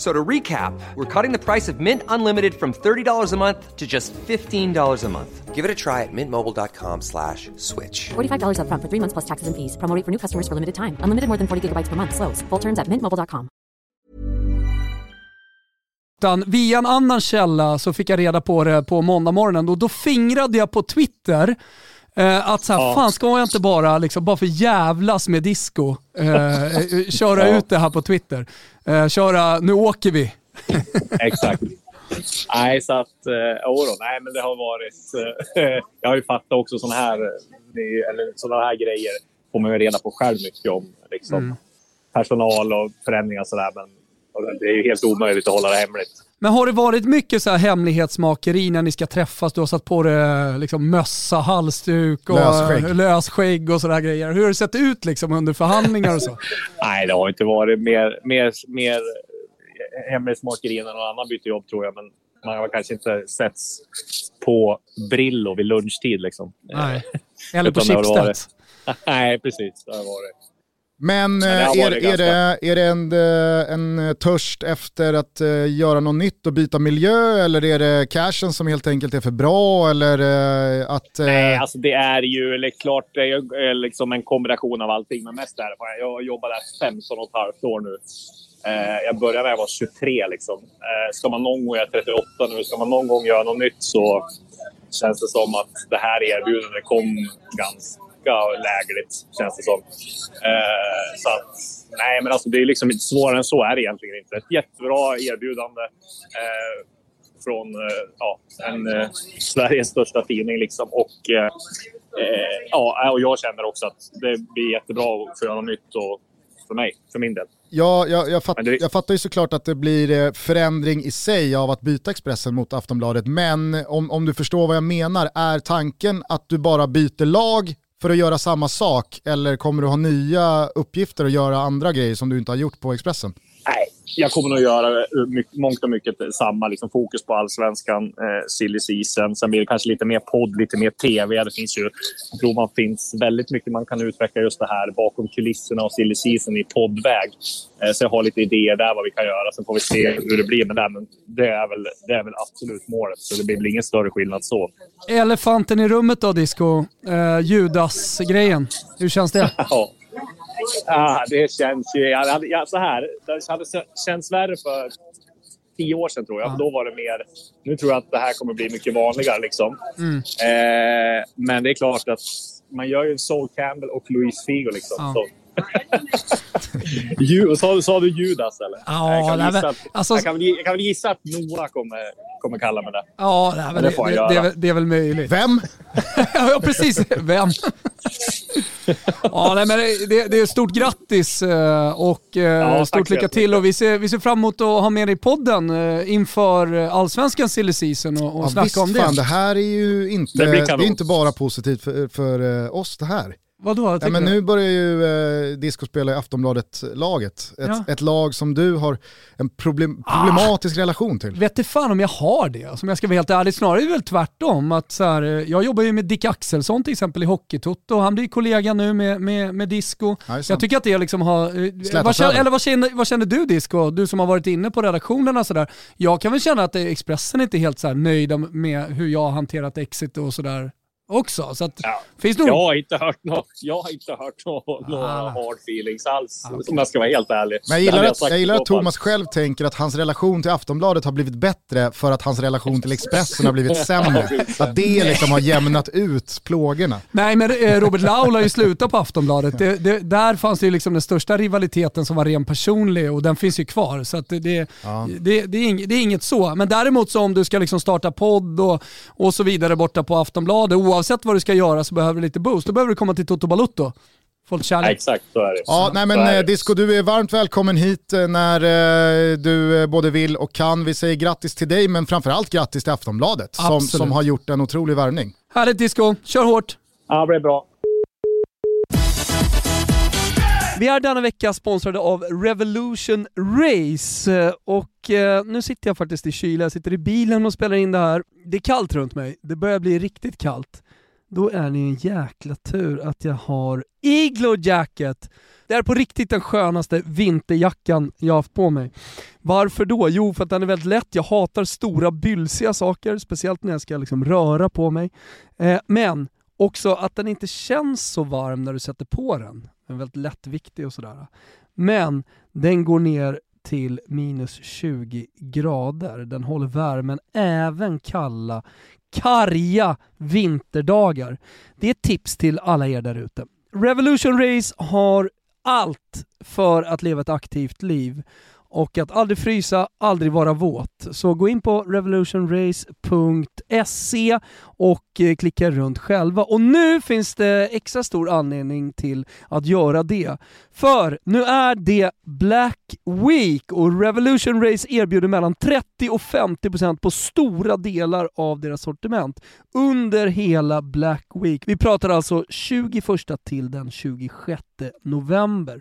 So to recap, we're cutting the price of Mint Unlimited from $30 a month to just $15 a month. Give it a try at mintmobile.com slash switch. $45 up front for three months plus taxes and fees. Promoting for new customers for limited time. Unlimited more than 40 gigabytes per month. Slows. Full terms at mintmobile.com. Via en annan källa så fick jag reda på det på måndag morgonen och då fingrade jag på Twitter Eh, att så här, ja. fan ska jag inte bara, liksom, bara för jävlas med disco, eh, eh köra ja. ut det här på Twitter. Eh, köra, nu åker vi. Exakt. Nej, så att, eh, då, nej men det har varit, eh, jag har ju fattat också sådana här, eller sådana här grejer får man ju reda på själv mycket om. Liksom, mm. Personal och förändringar och sådär, men det är ju helt omöjligt att hålla det hemligt. Men har det varit mycket så här hemlighetsmakeri när ni ska träffas? Du har satt på dig liksom mössa, halsduk och lösskägg, lösskägg och sådana grejer. Hur har det sett ut liksom under förhandlingar och så? Nej, det har inte varit mer, mer, mer hemlighetsmakeri än någon annan byter jobb tror jag. Men man har kanske inte setts på Brillo vid lunchtid liksom. Nej, eller på Schibsted. Nej, precis. Det har varit. Men, Men är, är, ganska... det, är det en, eh, en törst efter att göra något nytt och byta miljö eller är det cashen som helt enkelt är för bra? Eller, att. Nej, alltså det är ju eller, klart det är liksom en kombination av allting. Men mest är det jag har jobbat där 15 och ett halvt år nu. jag började när jag var 23. Liksom. ska man någon gång, jag är 38 nu, ska man någon gång göra något nytt så känns det som att det här erbjudandet kom ganska ganska lägligt, känns det som. Eh, så att, nej, men alltså det är liksom inte svårare än så är det egentligen inte. Ett jättebra erbjudande eh, från eh, ja, en, eh, Sveriges största tidning liksom. Och, eh, ja, och jag känner också att det blir jättebra att få göra något nytt och för mig, för min del. Ja, jag, jag, fatt, det... jag fattar ju såklart att det blir förändring i sig av att byta Expressen mot Aftonbladet, men om, om du förstår vad jag menar, är tanken att du bara byter lag för att göra samma sak eller kommer du ha nya uppgifter och göra andra grejer som du inte har gjort på Expressen? Nej, jag kommer nog göra mycket, mångt och mycket samma. Liksom fokus på allsvenskan, eh, silly season. Sen blir det kanske lite mer podd, lite mer tv. Det finns ju, jag tror man finns väldigt mycket man kan utveckla just det här bakom kulisserna och silly season i poddväg. Eh, så jag har lite idéer där vad vi kan göra. Sen får vi se hur det blir med det. Men det är väl, det är väl absolut målet. Så det blir väl ingen större skillnad så. Elefanten i rummet då, Disco. Eh, Judas-grejen. Hur känns det? ja. Ah, det känns ju... Jag jag, så här, det hade känts värre för tio år sedan, tror jag. Ja. Då var det mer... Nu tror jag att det här kommer bli mycket vanligare. Liksom. Mm. Eh, men det är klart att man gör ju Sol Campbell och Louise Figo. Liksom, ja. sa, sa du Judas eller? Ja, jag, kan gissa, alltså, jag, kan jag kan väl gissa att Noah kommer, kommer kalla mig det. Ja, nej, men det, det, det, det, är, det är väl möjligt. Vem? ja, precis. Vem? ja, nej, men det, det är stort grattis eh, och eh, ja, stort lycka till. Och vi, ser, vi ser fram emot att ha med dig i podden eh, inför allsvenskan silly season och, och ja, snacka visst, om det. Fan, det här är ju inte, det, det är inte bara positivt för, för oss det här. Vadå? Ja, men nu börjar ju eh, Disco spela i Aftonbladet-laget. Ett, ja. ett, lag som du har en problem, problematisk ah, relation till. Vet du fan om jag har det, alltså, om jag ska vara helt ärlig. Snarare är det väl tvärtom. Att, så här, eh, jag jobbar ju med Dick Axelsson till exempel i Hockeytotto. Han blir kollega nu med, med, med Disco. Ja, jag tycker att det liksom har... Eh, vad känner, eller vad känner, vad känner du Disco? Du som har varit inne på redaktionerna sådär. Jag kan väl känna att Expressen inte är helt så här nöjda med hur jag har hanterat Exit och sådär också. Så att, ja. finns nog... Jag har inte hört, något, jag har inte hört några, några ah. hard feelings alls, ah, okay. om jag ska vara helt ärlig. Men jag gillar, att, jag gillar att Thomas själv tänker att hans relation till Aftonbladet har blivit bättre för att hans relation till Expressen har blivit sämre. att det liksom har jämnat ut plågorna. Nej, men eh, Robert Laul har ju slutat på Aftonbladet. Det, det, där fanns det ju liksom den största rivaliteten som var ren personlig och den finns ju kvar. Så det, det, ja. det, det, är inget, det är inget så. Men däremot så om du ska liksom starta podd och, och så vidare borta på Aftonbladet, oavsett vad du ska göra så behöver du lite boost. Då behöver du komma till Toto Balutto. Folk kärlek. exakt, så är det. Ja, nej men eh, Disco, du är varmt välkommen hit eh, när eh, du både vill och kan. Vi säger grattis till dig, men framförallt grattis till Aftonbladet som, som har gjort en otrolig värvning. Härligt Disco, kör hårt! Ja, det blir bra. Vi är denna vecka sponsrade av Revolution Race eh, och eh, nu sitter jag faktiskt i kyla, jag sitter i bilen och spelar in det här. Det är kallt runt mig, det börjar bli riktigt kallt då är det en jäkla tur att jag har Iglo Jacket. Det är på riktigt den skönaste vinterjackan jag haft på mig. Varför då? Jo, för att den är väldigt lätt. Jag hatar stora bylsiga saker, speciellt när jag ska liksom röra på mig. Eh, men också att den inte känns så varm när du sätter på den. Den är väldigt lättviktig och sådär. Men den går ner till minus 20 grader. Den håller värmen även kalla karga vinterdagar. Det är ett tips till alla er där ute. Revolution Race har allt för att leva ett aktivt liv och att aldrig frysa, aldrig vara våt. Så gå in på revolutionrace.se och eh, klicka runt själva. Och nu finns det extra stor anledning till att göra det. För nu är det Black Week och Revolution Race erbjuder mellan 30 och 50% på stora delar av deras sortiment under hela Black Week. Vi pratar alltså 21 till den 26 november.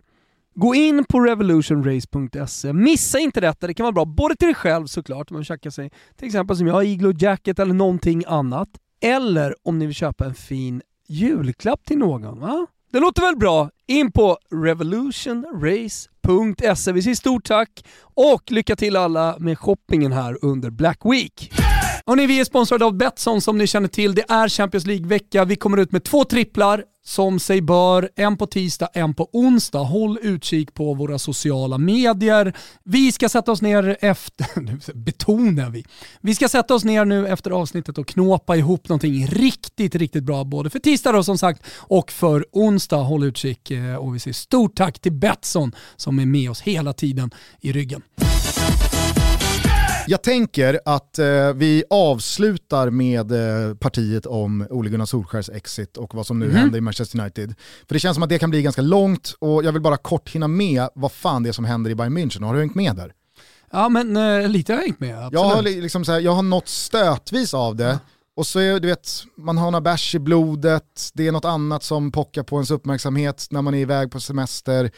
Gå in på revolutionrace.se, missa inte detta, det kan vara bra både till dig själv såklart, om man vill sig till exempel som jag, Iglo Jacket eller någonting annat. Eller om ni vill köpa en fin julklapp till någon. Va? Det låter väl bra? In på revolutionrace.se. Vi säger stort tack och lycka till alla med shoppingen här under Black Week. Hörrni, vi är sponsrade av Betsson som ni känner till. Det är Champions League-vecka. Vi kommer ut med två tripplar som sig bör. En på tisdag, en på onsdag. Håll utkik på våra sociala medier. Vi ska sätta oss ner efter, nu betonar vi. Vi ska sätta oss ner nu efter avsnittet och knåpa ihop någonting riktigt, riktigt bra. Både för tisdag då som sagt och för onsdag. Håll utkik eh, och vi säger stort tack till Betsson som är med oss hela tiden i ryggen. Jag tänker att eh, vi avslutar med eh, partiet om Ole Gunnar Solskjärs exit och vad som nu mm. händer i Manchester United. För det känns som att det kan bli ganska långt och jag vill bara kort hinna med vad fan det är som händer i Bayern München. Har du hängt med där? Ja men eh, lite har jag hängt med, absolut. Jag har, liksom så här, jag har nått stötvis av det. Ja. Och så är du vet, man har några bärs i blodet, det är något annat som pockar på ens uppmärksamhet när man är iväg på semester.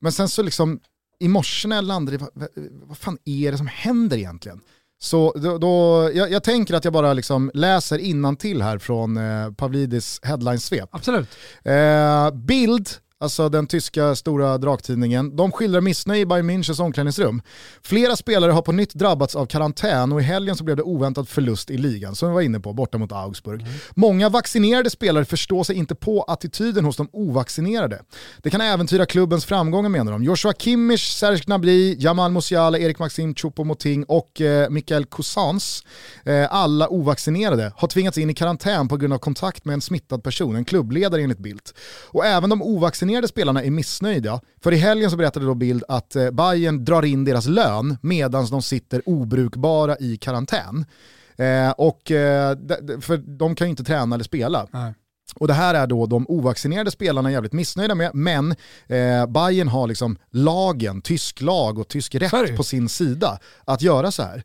Men sen så liksom i morse när jag landade, vad, vad fan är det som händer egentligen? Så då, då jag, jag, tänker att jag bara liksom läser till här från eh, Pavlidis headline-svep. Absolut. Eh, bild alltså den tyska stora draktidningen, de skildrar missnöje i Bayern Münchens omklädningsrum. Flera spelare har på nytt drabbats av karantän och i helgen så blev det oväntad förlust i ligan, som vi var inne på, borta mot Augsburg. Mm. Många vaccinerade spelare förstår sig inte på attityden hos de ovaccinerade. Det kan äventyra klubbens framgångar menar de. Joshua Kimmich, Serge Gnabry, Jamal Musiala, Erik Maxim Choupo-Moting och eh, Mikael Cousins, eh, alla ovaccinerade, har tvingats in i karantän på grund av kontakt med en smittad person, en klubbledare enligt Bildt. Och även de ovaccinerade vaccinerade spelarna är missnöjda. För i helgen så berättade då Bild att eh, Bayern drar in deras lön medan de sitter obrukbara i karantän. Eh, och, eh, för de kan ju inte träna eller spela. Nej. Och det här är då de ovaccinerade spelarna jävligt missnöjda med, men eh, Bayern har liksom lagen, tysk lag och tysk rätt på sin sida att göra så här.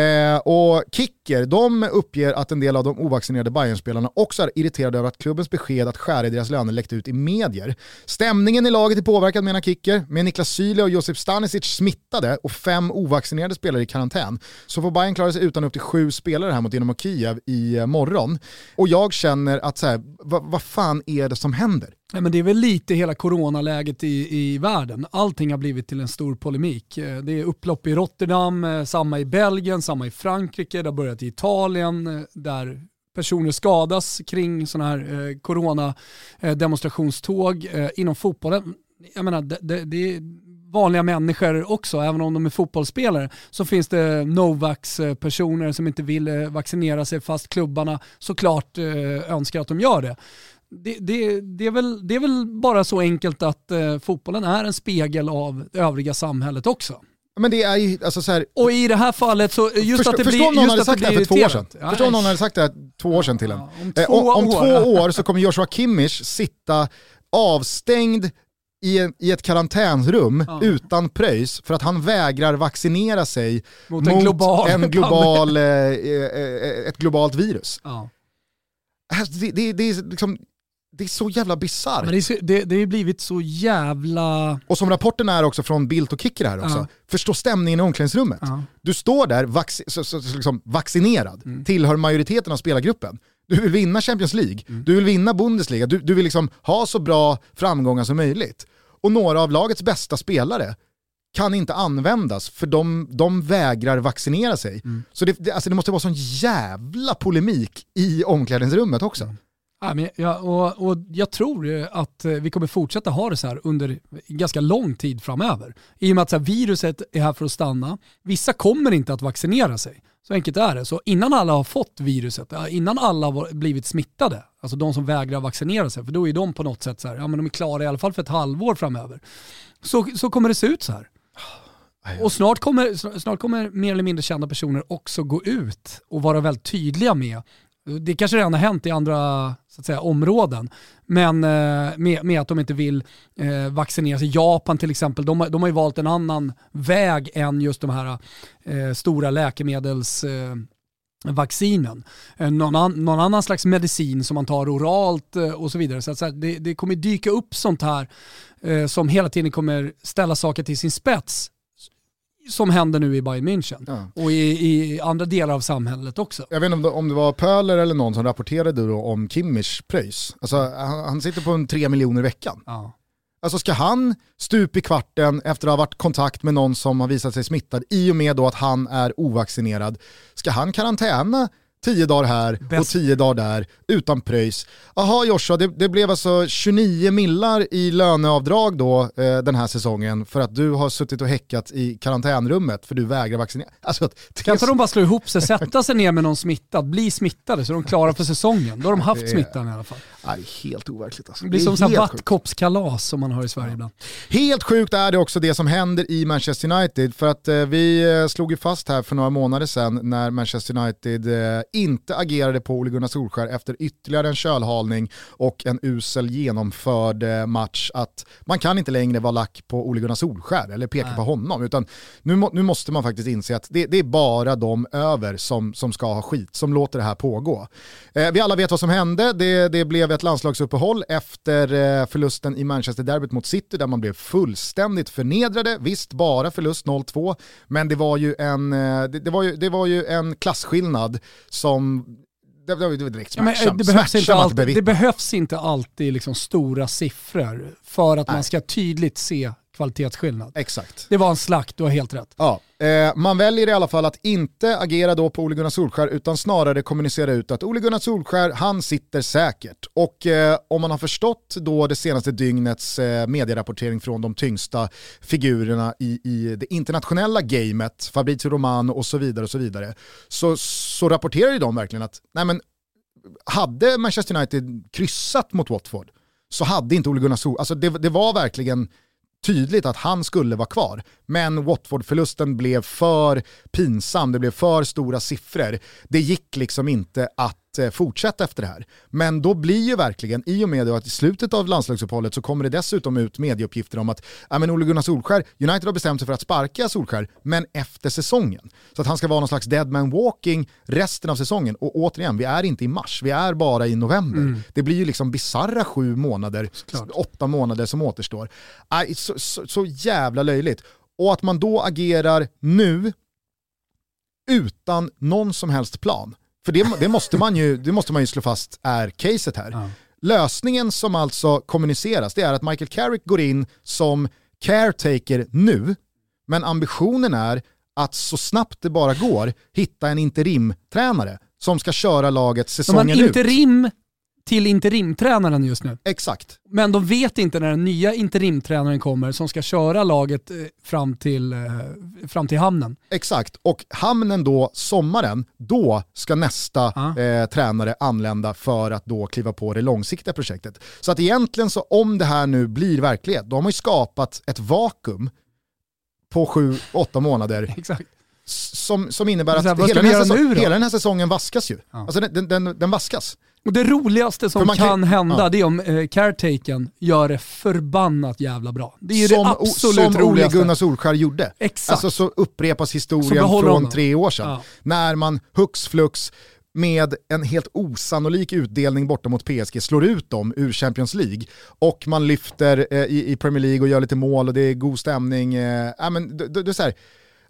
Eh, och Kicker, de uppger att en del av de ovaccinerade Bayern-spelarna också är irriterade över att klubbens besked att skära i deras löner läckt ut i medier. Stämningen i laget är påverkad menar Kicker, med Niklas Syle och Josip Stanisic smittade och fem ovaccinerade spelare i karantän. Så får Bayern klara sig utan upp till sju spelare här mot Dynamo Kiev i eh, morgon. Och jag känner att så här, vad, vad fan är det som händer? Ja, men det är väl lite hela coronaläget i, i världen. Allting har blivit till en stor polemik. Eh, det är upplopp i Rotterdam, eh, samma i Belgien, samma i Frankrike, det har börjat i Italien eh, där personer skadas kring sådana här coronademonstrationståg Inom fotbollen, jag menar, det, det, det är vanliga människor också, även om de är fotbollsspelare, så finns det Novax-personer som inte vill vaccinera sig fast klubbarna såklart önskar att de gör det det, det, det, är väl, det är väl bara så enkelt att eh, fotbollen är en spegel av det övriga samhället också. Men det är ju, alltså så här, och i det här fallet så, just förstå, att det blir Förstå om någon hade sagt det här för två år sedan. Ja, förstå om någon hade sagt det här två år sedan till en. Ja, om två, eh, om, om år. två år så kommer Joshua Kimmich sitta avstängd i, en, i ett karantänsrum ja. utan pröjs för att han vägrar vaccinera sig mot, mot en global, en global eh, eh, eh, ett globalt virus. Ja. Alltså, det, det, det, är liksom, det är så jävla bisarrt. Men det, det, det har blivit så jävla... Och som rapporten är också från Bildt och Kicker här också, ja. förstå stämningen i omklädningsrummet. Ja. Du står där vac så, så, så, liksom vaccinerad, mm. tillhör majoriteten av spelargruppen. Du vill vinna Champions League, mm. du vill vinna Bundesliga, du, du vill liksom ha så bra framgångar som möjligt. Och några av lagets bästa spelare kan inte användas för de, de vägrar vaccinera sig. Mm. Så det, det, alltså det måste vara sån jävla polemik i omklädningsrummet också. Ja, men, ja, och, och jag tror att eh, vi kommer fortsätta ha det så här under ganska lång tid framöver. I och med att så här, viruset är här för att stanna. Vissa kommer inte att vaccinera sig. Så enkelt är det. Så innan alla har fått viruset, innan alla har blivit smittade, alltså de som vägrar vaccinera sig, för då är de på något sätt så här, ja men de är klara i alla fall för ett halvår framöver. Så, så kommer det se ut så här. Och snart kommer, snart kommer mer eller mindre kända personer också gå ut och vara väldigt tydliga med det kanske redan har hänt i andra så att säga, områden, men eh, med, med, att de inte vill eh, vaccinera sig. Japan till exempel, de, de har ju valt en annan väg än just de här eh, stora läkemedelsvaccinen. Eh, eh, någon, an, någon, annan slags medicin som man tar oralt eh, och så vidare. Så, att, så här, det, det, kommer dyka upp sånt här eh, som hela tiden kommer ställa saker till sin spets som händer nu i Bayern München ja. och i, i, andra delar av samhället också. Jag vet inte om det, om det var Pöler eller någon som rapporterade om Kimmich pröjs. Alltså, han, han sitter på en 3 miljoner i veckan. Ja. Alltså ska han stup i kvarten efter att ha varit i kontakt med någon som har visat sig smittad i och med då att han är ovaccinerad, ska han karantäna Tio dagar här Best. och tio dagar där utan pröjs. Jaha Joshua, det, det, blev alltså 29 millar i löneavdrag då eh, den här säsongen för att du har suttit och häckat i karantänrummet för du vägrar vaccinera. Alltså, kan inte de bara slå ihop sig, sätta sig ner med någon smittad, bli smittade så de klarar för säsongen. Då har de haft smittan i alla fall. Det är helt overkligt alltså. Det blir det som vattkoppskalas som man har i Sverige ibland. Helt sjukt är det också det som händer i Manchester United för att eh, vi eh, slog ju fast här för några månader sedan när Manchester United eh, inte agerade på Ole Gunnar Solskär efter ytterligare en kölhalning och en usel genomförd eh, match att man kan inte längre vara lack på Ole Gunnar Solskär eller peka Nej. på honom utan nu, nu måste man faktiskt inse att det, det, är bara de över som, som ska ha skit, som låter det här pågå. Eh, vi alla vet vad som hände, det, det blev ett landslagsuppehåll efter eh, förlusten i Manchester-derbyt mot City där man blev fullständigt förnedrade, visst bara förlust 0-2, men det var ju en, eh, det, det, var ju, det var ju en klasskillnad som det, det var direkt smärtsamt. Ja, det, behövs inte alltid, det behövs inte alltid liksom stora siffror för att Nej. man ska tydligt se kvalitetsskillnad. Exakt. Det var en slakt, du har helt rätt. Ja. Eh, man väljer i alla fall att inte agera då på Ole Gunnar Solskär utan snarare kommunicera ut att Ole Gunnar Solskär, han sitter säkert. Och eh, om man har förstått då det senaste dygnets eh, medierapportering från de tyngsta figurerna i, i det internationella gamet, Fabrizio Romano och så vidare och så vidare, så, så rapporterar ju de verkligen att nej men, hade Manchester United kryssat mot Watford så hade inte Ole Gunnar Solskär, alltså det, det var verkligen tydligt att han skulle vara kvar. Men Watford-förlusten blev för pinsam, det blev för stora siffror. Det gick liksom inte att fortsätta efter det här. Men då blir ju verkligen, i och med att i slutet av landslagsuppehållet så kommer det dessutom ut medieuppgifter om att ja, men Ole Gunnar Solskär, United har bestämt sig för att sparka Solskär, men efter säsongen. Så att han ska vara någon slags dead man walking resten av säsongen. Och återigen, vi är inte i mars, vi är bara i november. Mm. Det blir ju liksom bizarra sju månader, Klart. åtta månader som återstår. Äh, så, så, så jävla löjligt. Och att man då agerar nu utan någon som helst plan. För det, det, måste, man ju, det måste man ju slå fast är caset här. Ja. Lösningen som alltså kommuniceras det är att Michael Carrick går in som caretaker nu, men ambitionen är att så snabbt det bara går hitta en interimtränare som ska köra laget säsongen ut. Interim till interimtränaren just nu. Exakt. Men de vet inte när den nya interimtränaren kommer som ska köra laget eh, fram till, eh, fram till hamnen. Exakt, och hamnen då, sommaren, då ska nästa ah. eh, tränare anlända för att då kliva på det långsiktiga projektet. Så att egentligen så om det här nu blir verklighet, då har man ju skapat ett vakuum på sju, åtta månader. Som, som innebär att hela, den här, säsong, hela den här säsongen vaskas ju. Ja. Alltså den, den, den vaskas. Och det roligaste som kan, kan, hända ja. det är om eh, caretaken gör det förbannat jävla bra. Det är som, det absolut som roligaste. Som Gunnar Solskjaer gjorde. Exakt. Alltså så upprepas historien från honom. tre år sedan. Ja. När man hux flux med en helt osannolik utdelning borta mot PSG slår ut dem ur Champions League och man lyfter eh, i, i, Premier League och gör lite mål och det är god stämning. Eh, äh, men, det, det, det är så här,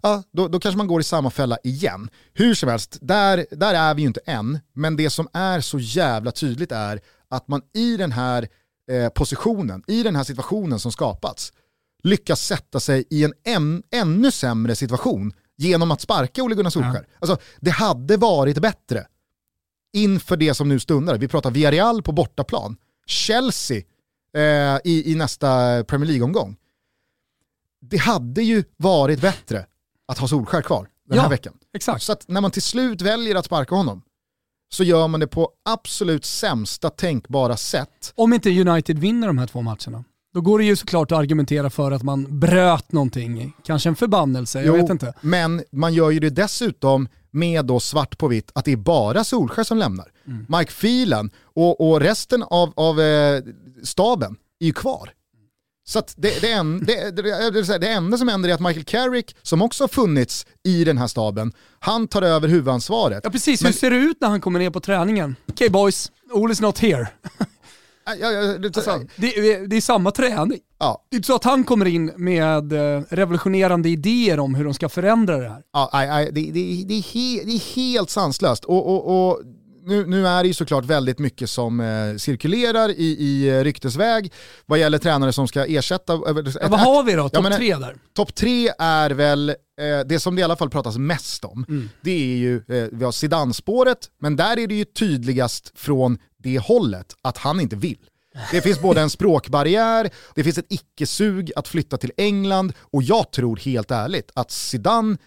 ja, då, då kanske man går i samma fälla igen. Hur som helst, där, där är vi ju inte än, men det som är så jävla tydligt är att man i den här eh, positionen, i den här situationen som skapats, lyckas sätta sig i en än, ännu sämre situation genom att sparka Ole Gunnar Solskjaer. Ja. Alltså, det hade varit bättre inför det som nu stundar. Vi pratar Villarreal på bortaplan, Chelsea eh, i, i nästa Premier League-omgång. Det hade ju varit bättre att ha Solskär kvar den ja, här veckan. Exakt. Så att när man till slut väljer att sparka honom så gör man det på absolut sämsta tänkbara sätt. Om inte United vinner de här två matcherna, då går det ju såklart att argumentera för att man bröt någonting. Kanske en förbannelse, jag vet inte. Men man gör ju det dessutom med då svart på vitt att det är bara Solskär som lämnar. Mm. Mike Phelan och, och resten av, av eh, staben är ju kvar. Så det, det, en, det, det, det, enda som händer är att Michael Carrick, som också har funnits i den här staben, han tar över huvudansvaret. Ja precis, Men, hur ser det ut när han kommer ner på träningen? Okej okay, boys, Ole's not here. Ja, ja, det, alltså, det, det, är samma träning. Ja. Det är inte så att han kommer in med eh, revolutionerande idéer om hur de ska förändra det här. Ja, det, det, det, är, he, det är helt sanslöst. Och, och, och nu, nu, är det ju såklart väldigt mycket som eh, cirkulerar i, i eh, ryktesväg vad gäller tränare som ska ersätta. Eh, ja, vad har vi då? Topp ja, tre där? Topp tre är väl eh, det som det i alla fall pratas mest om. Mm. Det är ju, eh, vi har Zidane-spåret, men där är det ju tydligast från det hållet att han inte vill. Det finns både en språkbarriär, det finns ett icke-sug att flytta till England och jag tror helt ärligt att Zidane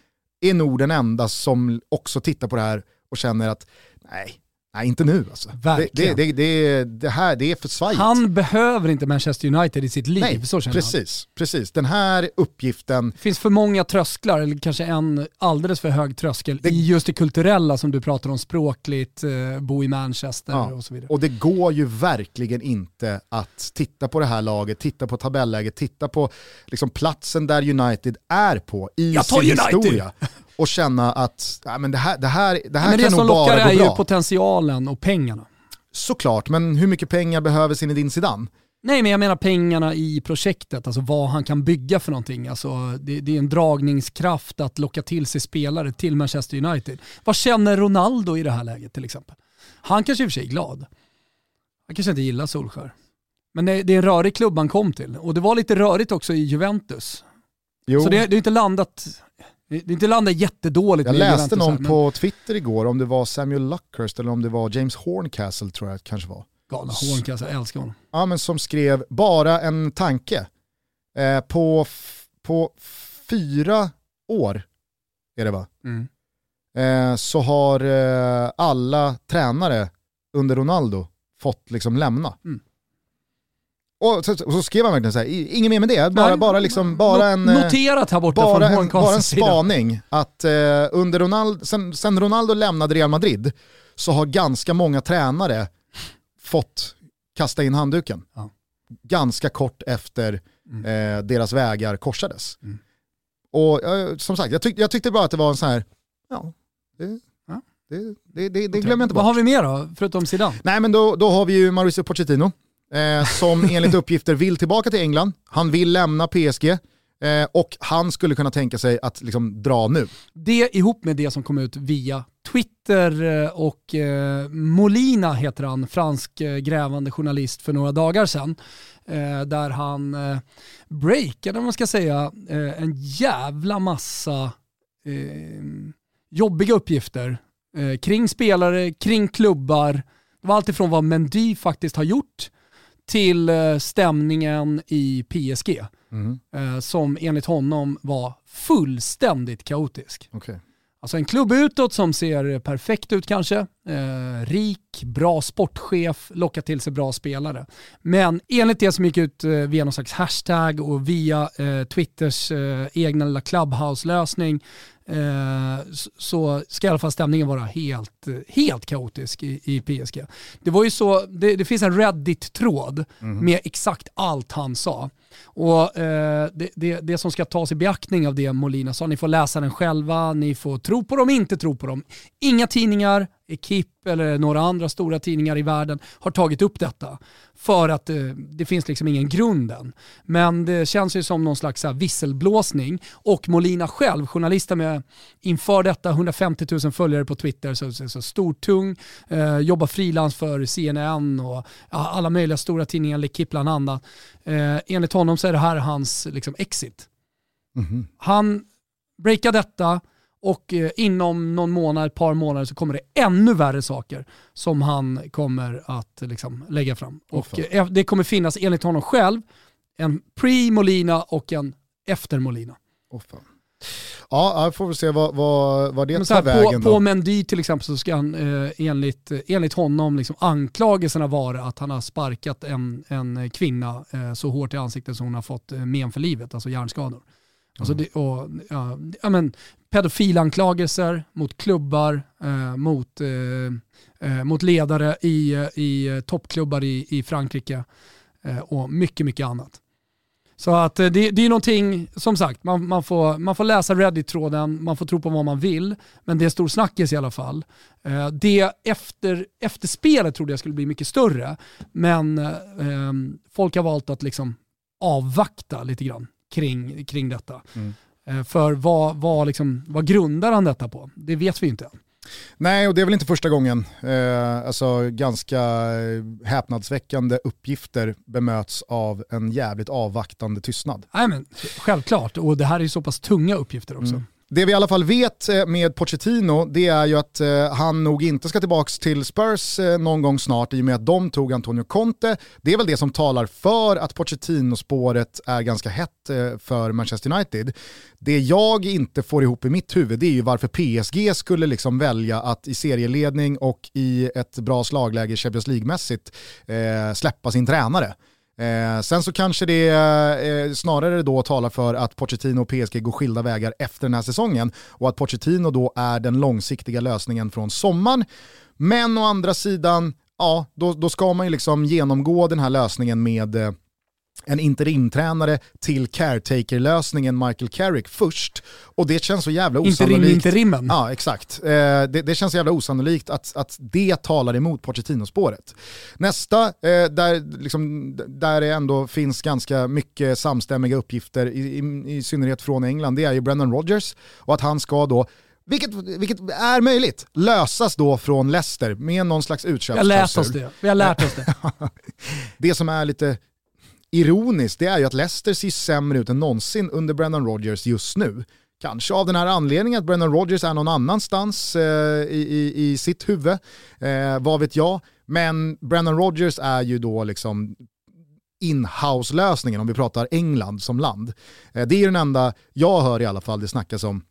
är nog den enda som också tittar på det här och känner att nej, Nej, inte nu alltså. Verkligen. Det, det, det, det, här, det är för svajigt. Han behöver inte Manchester United i sitt liv, Nej, så känner precis, han. Precis, den här uppgiften... Det finns för många trösklar, eller kanske en alldeles för hög tröskel det... i just det kulturella som du pratar om, språkligt, eh, bo i Manchester ja, och så vidare. Och det går ju verkligen inte att titta på det här laget, titta på tabelläget, titta på liksom platsen där United är på i sin United. historia och känna att ja, men det här, det här, det här men kan nog bara gå bra. Det som lockar är ju potentialen och pengarna. Såklart, men hur mycket pengar behöver Zinedine Zidane? Nej men jag menar pengarna i projektet, alltså vad han kan bygga för någonting. Alltså, det, det, är en dragningskraft att locka till sig spelare till Manchester United. Vad känner Ronaldo i det här läget till exempel? Han kanske i och för sig är glad. Han kanske inte gillar Solskär. Men det, det är en rörig klubb han kom till. Och det var lite rörigt också i Juventus. Jo. Så det, det är inte landat det är inte landat jättedåligt. Jag läste någon men... på Twitter igår, om det var Samuel Luckhurst eller om det var James Horncastle tror jag det kanske var. Galna Horncastle, jag älskar honom. Ja men som skrev, bara en tanke. Eh, på, på fyra år är det va? Mm. Eh, så har eh, alla tränare under Ronaldo fått liksom lämna. Mm. Och så, och så, skrev han verkligen så här, inget mer med det, bara, Nej, bara, liksom, bara en... Eh, noterat här borta bara från en, Bara en spaning, att eh, under Ronaldo, sen, sen Ronaldo lämnade Real Madrid så har ganska många tränare fått kasta in handduken. Ja. Ganska kort efter mm. eh, deras vägar korsades. Mm. Och eh, som sagt, jag, tyck, jag tyckte bara att det var en sån här, ja, det, ja. det, det, det, det glömmer jag inte bort. Vad har vi mer då, förutom Zidane? Nej men då, då har vi ju Mauricio Pochettino, eh, som enligt uppgifter vill tillbaka till England. Han vill lämna PSG. Eh, och han skulle kunna tänka sig att liksom dra nu. Det ihop med det som kom ut via Twitter eh, och eh, Molina heter han, fransk eh, grävande journalist för några dagar sedan. Eh, där han eh, breakade, om man ska säga, en jävla massa jobbiga uppgifter kring spelare, kring klubbar. Det var alltifrån vad Mendy faktiskt har gjort till stämningen i PSG. Mm. Som enligt honom var fullständigt kaotisk. Okay. Alltså en klubb utåt som ser perfekt ut kanske, eh, rik, bra sportchef, lockar till sig bra spelare. Men enligt det som gick ut eh, via någon slags hashtag och via eh, Twitters eh, egna lilla clubhouse-lösning Eh, så ska i alla fall stämningen vara helt, helt kaotisk i, i PSG. Det var ju så, det, det finns en Reddit-tråd mm. med exakt allt han sa. Och eh, det, det, det, som ska tas i beaktning av det Molina sa, ni får läsa den själva, ni får tro på dem, inte tro på dem. Inga tidningar, Ekip eller några andra stora tidningar i världen har tagit upp detta. För att det, finns liksom ingen grund än. Men det känns ju som någon slags visselblåsning. Och Molina själv, journalisten med inför detta 150 000 följare på Twitter, så, så, så stortung, eh, jobbar frilans för CNN och ja, alla möjliga stora tidningar, L'Equipe bland annat. Eh, enligt honom så är det här hans liksom, exit. Mm -hmm. Han breakar detta, och eh, inom någon månad, ett par månader så kommer det ännu värre saker som han kommer att liksom, lägga fram. Oh, och eh, det kommer finnas, enligt honom själv, en pre-Molina och en efter Molina. Oh, Ja, jag får väl se vad, vad, vad det tar vägen. På, på Mendy till exempel så ska han eh, enligt, enligt honom liksom anklagelserna vara att han har sparkat en, en kvinna eh, så hårt i ansiktet så hon har fått eh, men för livet, alltså hjärnskador. Alltså mm. det, och, ja, ja, men, pedofilanklagelser mot klubbar, eh, mot, eh, eh mot ledare i, i eh, toppklubbar i, i Frankrike eh, och mycket, mycket annat. Så att det, det är någonting, som sagt, man, man, får, man får läsa Reddit-tråden, man får tro på vad man vill, men det är stor snackis i alla fall. Det efter, efter spelet trodde jag skulle bli mycket större, men eh, folk har valt att liksom avvakta lite grann kring, kring detta. Mm. Eh, för vad, vad, liksom, vad grundar han detta på? Det vet vi inte än. Nej, och det är väl inte första gången. Eh, alltså ganska häpnadsväckande uppgifter bemöts av en jävligt avvaktande tystnad. Nej men självklart, och det här är ju så pass tunga uppgifter också. Mm. Det vi i alla fall vet eh, med Pochettino det är ju att eh, han nog inte ska tillbaka till Spurs eh, någon gång snart i och med att de tog Antonio Conte. Det är väl det som talar för att Pochettino-spåret är ganska hett för Manchester United. Det jag inte får ihop i mitt huvud det är ju varför PSG skulle liksom välja att i serieledning och i ett bra slagläge Champions League-mässigt släppa sin tränare. Eh, sen så kanske det eh, snarare då talar för att Pochettino och PSG går skilda vägar efter den här säsongen och att Pochettino då är den långsiktiga lösningen från sommaren. Men å andra sidan, ja, då, då ska man ju liksom genomgå den här lösningen med eh, en interimtränare till caretaker-lösningen Michael Carrick först. Och det känns så jävla osannolikt. Interim, interimmen. Ja, exakt. Eh, det, det, känns så jävla osannolikt att, att det talar emot Pochettino-spåret. Nästa, eh, där, liksom, där det ändå finns ganska mycket samstämmiga uppgifter, i, i, i synnerhet från England, det är ju Brendan Rodgers. Och att han ska då vilket, vilket är möjligt, lösas då från Leicester med någon slags utköpsklausul. Vi har lärt oss det. Vi har lärt oss det. det som är lite ironiskt det är ju att Leicester ser sämre ut än någonsin under Brendan Rodgers just nu. Kanske av den här anledningen att Brendan Rodgers är någon annanstans eh, i, i, i, sitt huvud. Eh, vad vet jag. Men Brendan Rodgers är ju då liksom inhouse-lösningen om vi pratar England som land. Eh, det är den enda jag hör i alla fall det snackas om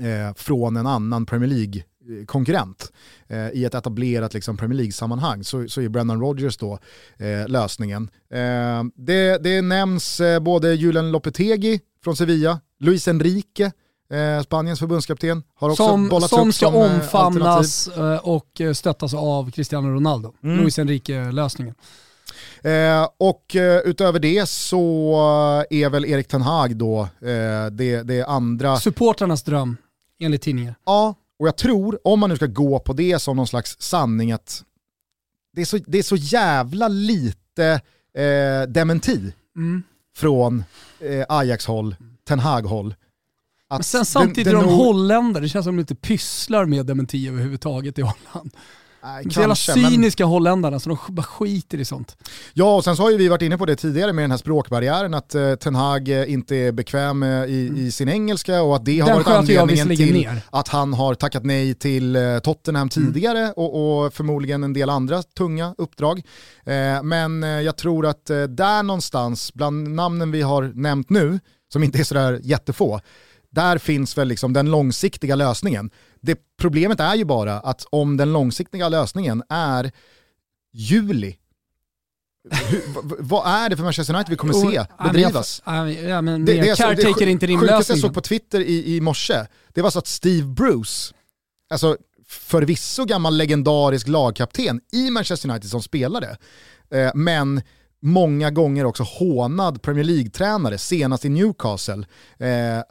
eh, från en annan Premier League konkurrent eh, i ett etablerat liksom, Premier League-sammanhang så, så är Brendan Rodgers då eh, lösningen. Eh, det, det nämns eh, både Julian Lopetegi från Sevilla, Luis Enrique eh, Spaniens förbundskapten, har också som, bollats som upp ska som eh, omfamnas eh, och eh, stöttas av Cristiano Ronaldo. Mm. Luis Enrique-lösningen. Eh, och eh, utöver det så är väl Erik Ten Hag då eh, det, det andra... Supportrarnas dröm, enligt tidningen. Ja, och jag tror, om man nu ska gå på det som någon slags sanning, att det är så, det är så jävla lite eh, dementi mm. från eh, Ajax-håll, Ten Hag-håll. Men sen samtidigt den, den är de holländare, det känns som de inte pysslar med dementi överhuvudtaget i Holland. Nej, de jävla cyniska men... holländarna så de bara skiter i sånt. Ja, och sen så har ju vi varit inne på det tidigare med den här språkbarriären, att uh, Ten Hag uh, inte är bekväm uh, i, mm. i, sin engelska och att det har den varit anledningen till ner. att han har tackat nej till uh, Tottenham mm. tidigare mm. och, och, förmodligen en del andra tunga uppdrag. men jag tror att där någonstans, bland namnen vi har nämnt nu, som inte är sådär jättefå, där finns väl liksom den långsiktiga lösningen. Det problemet är ju bara att om den långsiktiga lösningen är juli, vad är det för Manchester United vi kommer se bedrivas? Ja, men det, det, är det inte sjukaste jag såg på Twitter i, i morse, det var så att Steve Bruce, alltså förvisso gammal legendarisk lagkapten i Manchester United som spelare, eh, men många gånger också hånad Premier League-tränare, senast i Newcastle. Eh,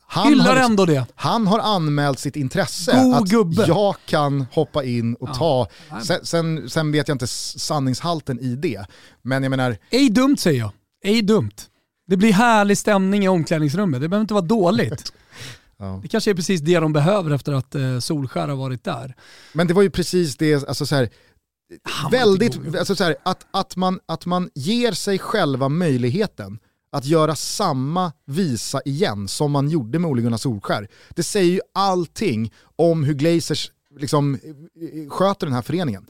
han Hyllar har ändå det. Han har anmält sitt intresse God att gubbe. jag kan hoppa in och ja. ta, sen, sen, sen, vet jag inte sanningshalten i det. Men jag menar... Ej dumt säger jag, ej dumt. Det blir härlig stämning i omklädningsrummet, det behöver inte vara dåligt. Ja. Det kanske är precis det de behöver efter att eh, Solskär har varit där. Men det var ju precis det, alltså så här, väldigt, alltså så här, att, att, man, att man ger sig själva möjligheten att göra samma visa igen som man gjorde med Ole Gunnar Solskär. Det säger ju allting om hur Glazers liksom, sköter den här föreningen.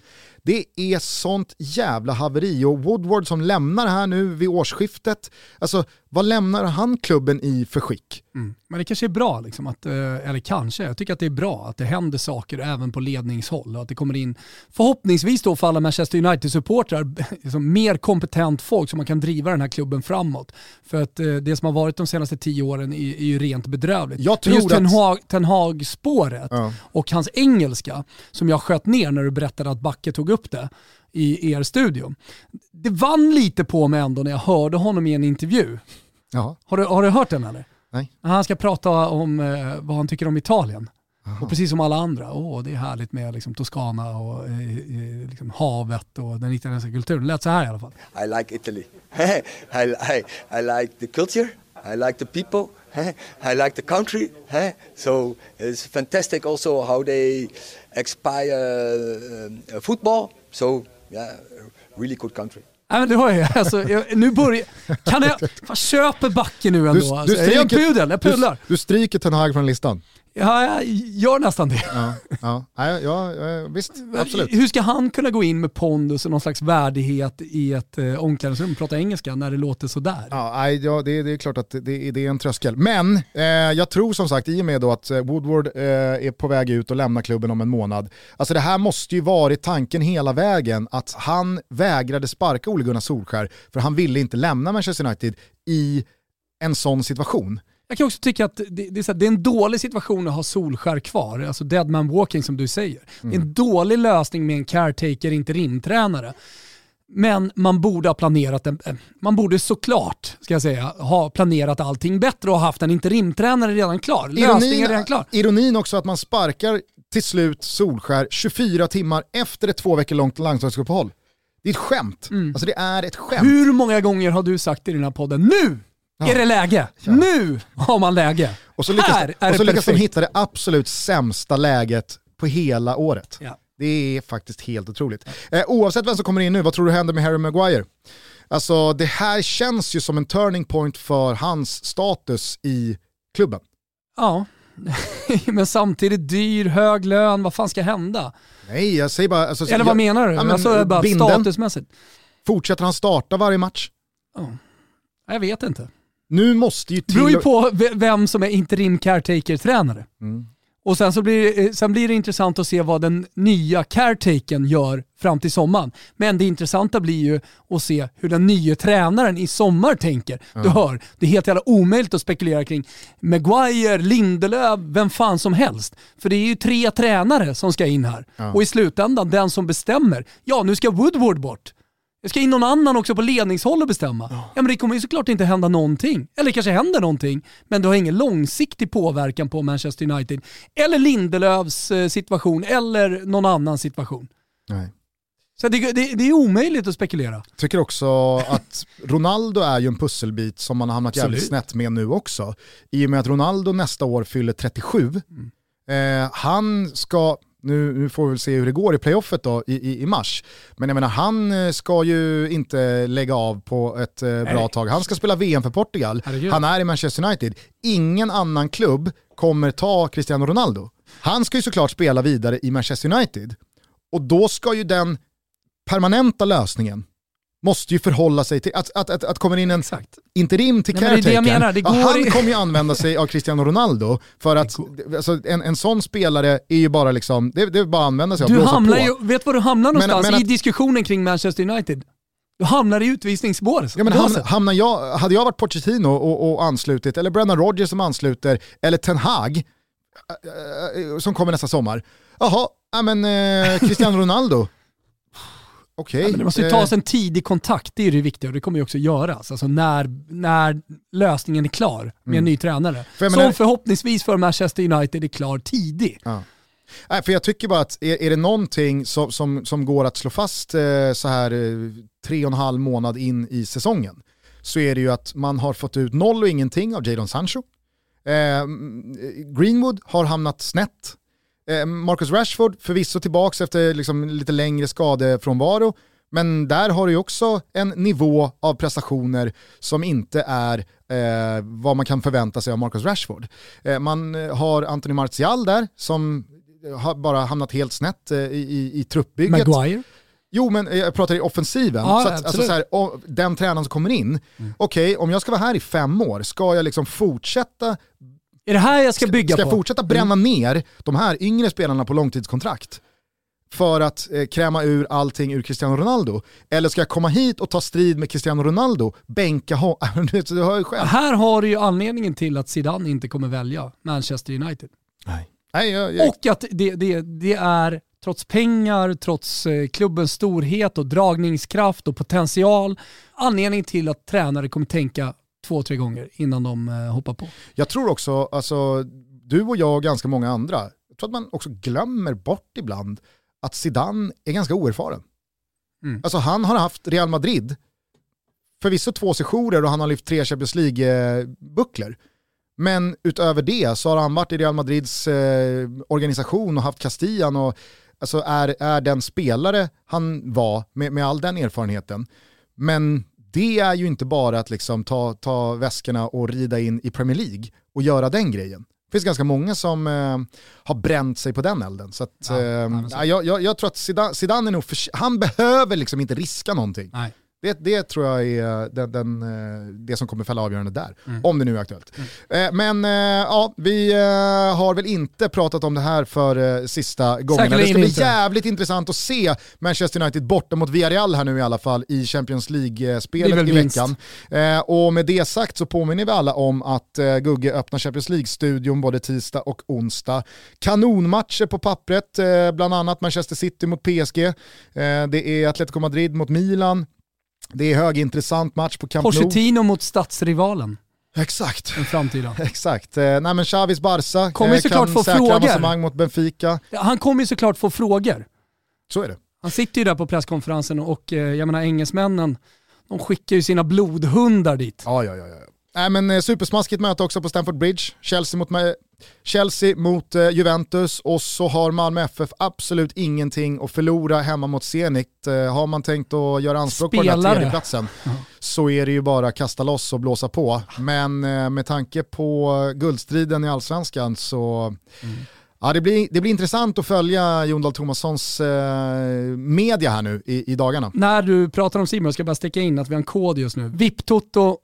Det är sånt jävla haveri och Woodward som lämnar här nu vid årsskiftet, alltså vad lämnar han klubben i för skick? Mm. Men det kanske är bra, liksom att, eh, eller kanske, jag tycker att det är bra att det händer saker även på ledningshåll och att det kommer in, förhoppningsvis då för alla Manchester United-supportrar, liksom mer kompetent folk som man kan driva den här klubben framåt. För att eh, det som har varit de senaste tio åren är, är ju rent bedrövligt. Jag tror just att... Ten Hag-spåret ja. och hans engelska, som jag sköt ner när du berättade att Backe tog upp det, i er studio. Det vann lite på mig ändå när jag hörde honom i en intervju. Har, du, har du hört den eller? Nej. Han ska prata om eh, vad han tycker om Italien. Aha. Och precis som alla andra, åh det är härligt med liksom, Toscana och eh, eh liksom, havet och den italienska kulturen. Det lät så här i alla fall. I like Italy. I, I, I like the culture, I like the people, I like the country. So it's fantastic also how they expire uh, football. So yeah, really good country. Nej men du har ju, alltså, jag, nu börjar, kan jag, fan, köper backen nu ändå. Du, du alltså. stryker, jag pudel, jag pudlar. Du, du stryker Ten Hag från listan. Ja, jag gör nästan det. Ja, ja, ja, ja, visst, absolut. Hur ska han kunna gå in med pondus och någon slags värdighet i ett eh, omklädningsrum och prata engelska när det låter sådär? Ja, ja det, det är klart att det, det är en tröskel. Men eh, jag tror som sagt, i och med då att eh, Woodward eh, är på väg ut och lämnar klubben om en månad, alltså det här måste ju varit tanken hela vägen, att han vägrade sparka Ole Gunnar Solskär för han ville inte lämna Manchester United i en sån situation. Jag kan också tycka att det, det, är, så här, det är en dålig situation att ha Solskär kvar, alltså dead man walking som du säger. Mm. Det är en mm. dålig lösning med en caretaker interimtränare. Men man borde ha planerat, en, eh, man borde såklart, ska jag säga, ha planerat allting bättre och haft en interimtränare redan klar. Lösningen är redan klar. Ironin också att man sparkar till slut Solskär 24 timmar efter ett två veckor långt landslagsuppehåll. Det är ett skämt. Mm. Alltså det är ett skämt. Hur många gånger har du sagt i den här podden, nu Ja. Är det läge? Ja. Nu har man läge. Och så lyckas, Här är och så lyckas de hitta det absolut sämsta läget på hela året. Ja. Det är faktiskt helt otroligt. Eh, oavsett vem som kommer in nu, vad tror du händer med Harry Maguire? Alltså det här känns ju som en turning point för hans status i klubben. Ja, men samtidigt dyr, hög lön, vad fan ska hända? Nej, jag säger bara... Alltså, Eller vad jag, menar du? Ja, men, alltså, bara statusmässigt. Fortsätter han starta varje match? Ja. Jag vet inte. Nu måste ju till... Det beror ju på vem som är interim caretaker-tränare. Mm. Och sen, så blir, eh, sen blir det intressant att se vad den nya caretaken gör fram till sommaren. Men det intressanta blir ju att se hur den nya tränaren i sommar tänker. Ja. Du hör, det är helt jävla omöjligt att spekulera kring Maguire, Lindelöf, vem fan som helst. För det är ju tre tränare som ska in här. Ja. Och i slutändan, den som bestämmer, ja nu ska Woodward bort. Det ska in någon annan också på ledningshåll och bestämma. Ja. ja men det kommer ju såklart inte hända någonting. Eller kanske händer någonting, men du har ingen långsiktig påverkan på Manchester United. Eller Lindelöfs eh, situation, eller någon annan situation. Nej. Så det, det, det, är omöjligt att spekulera. Jag tycker också att Ronaldo är ju en pusselbit som man har hamnat jävligt snett med nu också. I och med att Ronaldo nästa år fyller 37. Mm. Eh, han ska, nu, nu, får vi väl se hur det går i playoffet då i, i, i, mars. Men jag menar han eh, ska ju inte lägga av på ett eh, bra tag. Han ska spela VM för Portugal. Herregud. Han är i Manchester United. Ingen annan klubb kommer ta Cristiano Ronaldo. Han ska ju såklart spela vidare i Manchester United. Och då ska ju den permanenta lösningen måste ju förhålla sig till att, att, att, att kommer in en Exakt. interim till caretaken, ja, han i... kommer ju använda sig av Cristiano Ronaldo för att alltså, en, en sån spelare är ju bara liksom, det, det är bara att använda sig av, du hamnar ju, Vet var du hamnar någonstans men, men i diskussionen kring Manchester United? Du hamnar i utvisningsspåret. Ja, men hamnar, hamnar jag, hade jag varit Pochettino och, och anslutit, eller Brennan Rodgers som ansluter, eller Ten Hag, äh, äh, som kommer nästa sommar. Jaha, ja, men eh, Cristiano Ronaldo, Okej. Okay. Ja, det måste ju tas en tidig kontakt, det är det viktiga och det kommer ju också göras. Alltså när, när lösningen är klar med mm. en ny tränare. För Som förhoppningsvis för Manchester United är klar tidig. Ja. Nej, för jag tycker bara att är, är det någonting som, som, som går att slå fast eh, så här eh, tre och en halv månad in i säsongen så är det ju att man har fått ut noll och ingenting av Jadon Sancho. Eh, Greenwood har hamnat snett Eh, Marcus Rashford förvisso tillbaka efter liksom lite längre skadefrånvaro, men där har du ju också en nivå av prestationer som inte är eh, vad man kan förvänta sig av Marcus Rashford. Eh, man har Anthony Martial där som har bara hamnat helt snett eh, i, i, truppbygget. Maguire? Jo men jag pratar i offensiven. Ja, så att, alltså, så här, den tränaren som kommer in, mm. okej okay, om jag ska vara här i fem år, ska jag liksom fortsätta är det här jag ska bygga ska på? Ska jag fortsätta bränna mm. ner de här yngre spelarna på långtidskontrakt? för att eh, kräma ur allting ur Cristiano Ronaldo? Eller ska jag komma hit och ta strid med Cristiano Ronaldo, bänka honom? du hör ju själv. Här har du ju anledningen till att Zidane inte kommer välja Manchester United. Nej. Nej jag, jag... Och att det, det, det är, trots pengar, trots eh, klubbens storhet och dragningskraft och potential, anledningen till att tränare kommer tänka två, tre gånger innan de eh, hoppar på. Jag tror också, alltså, du och jag och ganska många andra, jag tror att man också glömmer bort ibland att Zidane är ganska oerfaren. Mm. Alltså han har haft Real Madrid, förvisso två sessioner och han har lyft tre Champions League-bucklor. Men utöver det så har han varit i Real Madrids eh, organisation och haft Castillan och alltså är, är den spelare han var med, med all den erfarenheten. Men det är ju inte bara att liksom ta, ta väskorna och rida in i Premier League och göra den grejen. Det finns ganska många som eh, har bränt sig på den elden. Så att, ja, eh, jag, jag, jag, tror att Zidane, Zidane är nog för, han behöver liksom inte riska någonting. Nej. Det, det tror jag är den, den, eh, det som kommer fälla avgörande där, mm. om det nu är aktuellt. Mm. Men eh, ja, vi eh, har väl inte pratat om det här för sista gången. Det ska bli jävligt intressant att se Manchester United borta mot Villarreal här nu i alla fall i Champions League-spelet i veckan. Och med det sagt så påminner vi alla om att Gugge öppnar Champions League-studion både tisdag och onsdag. Kanonmatcher på pappret, bland annat Manchester City mot PSG. Det är Atletico Madrid mot Milan. Det är högintressant match på Camp Nou. Pochettino mot stadsrivalen. Exakt. En framtida. Exakt. Eh, nej men Xavis Barca kommer eh, såklart kan få säkra frågor. avancemang mot Benfica. Han kommer ju såklart få frågor. Så är det. Han sitter ju där på presskonferensen och eh, jag menar engelsmännen, de skickar ju sina blodhundar dit. Ja, ja, ja. ja. Nej, men eh, supersmaskigt möte också på Stamford Bridge. Chelsea mot, Chelsea mot eh, Juventus och så har Malmö FF absolut ingenting att förlora hemma mot Zenit. Eh, har man tänkt att göra anspråk Spelare. på den här tredjeplatsen mm. så är det ju bara att kasta loss och blåsa på. Men eh, med tanke på guldstriden i allsvenskan så mm. Ja, det, blir, det blir intressant att följa Jon Dahl Tomassons eh, media här nu i, i dagarna. När du pratar om Simon, ska jag bara sticka in att vi har en kod just nu. VIP-toto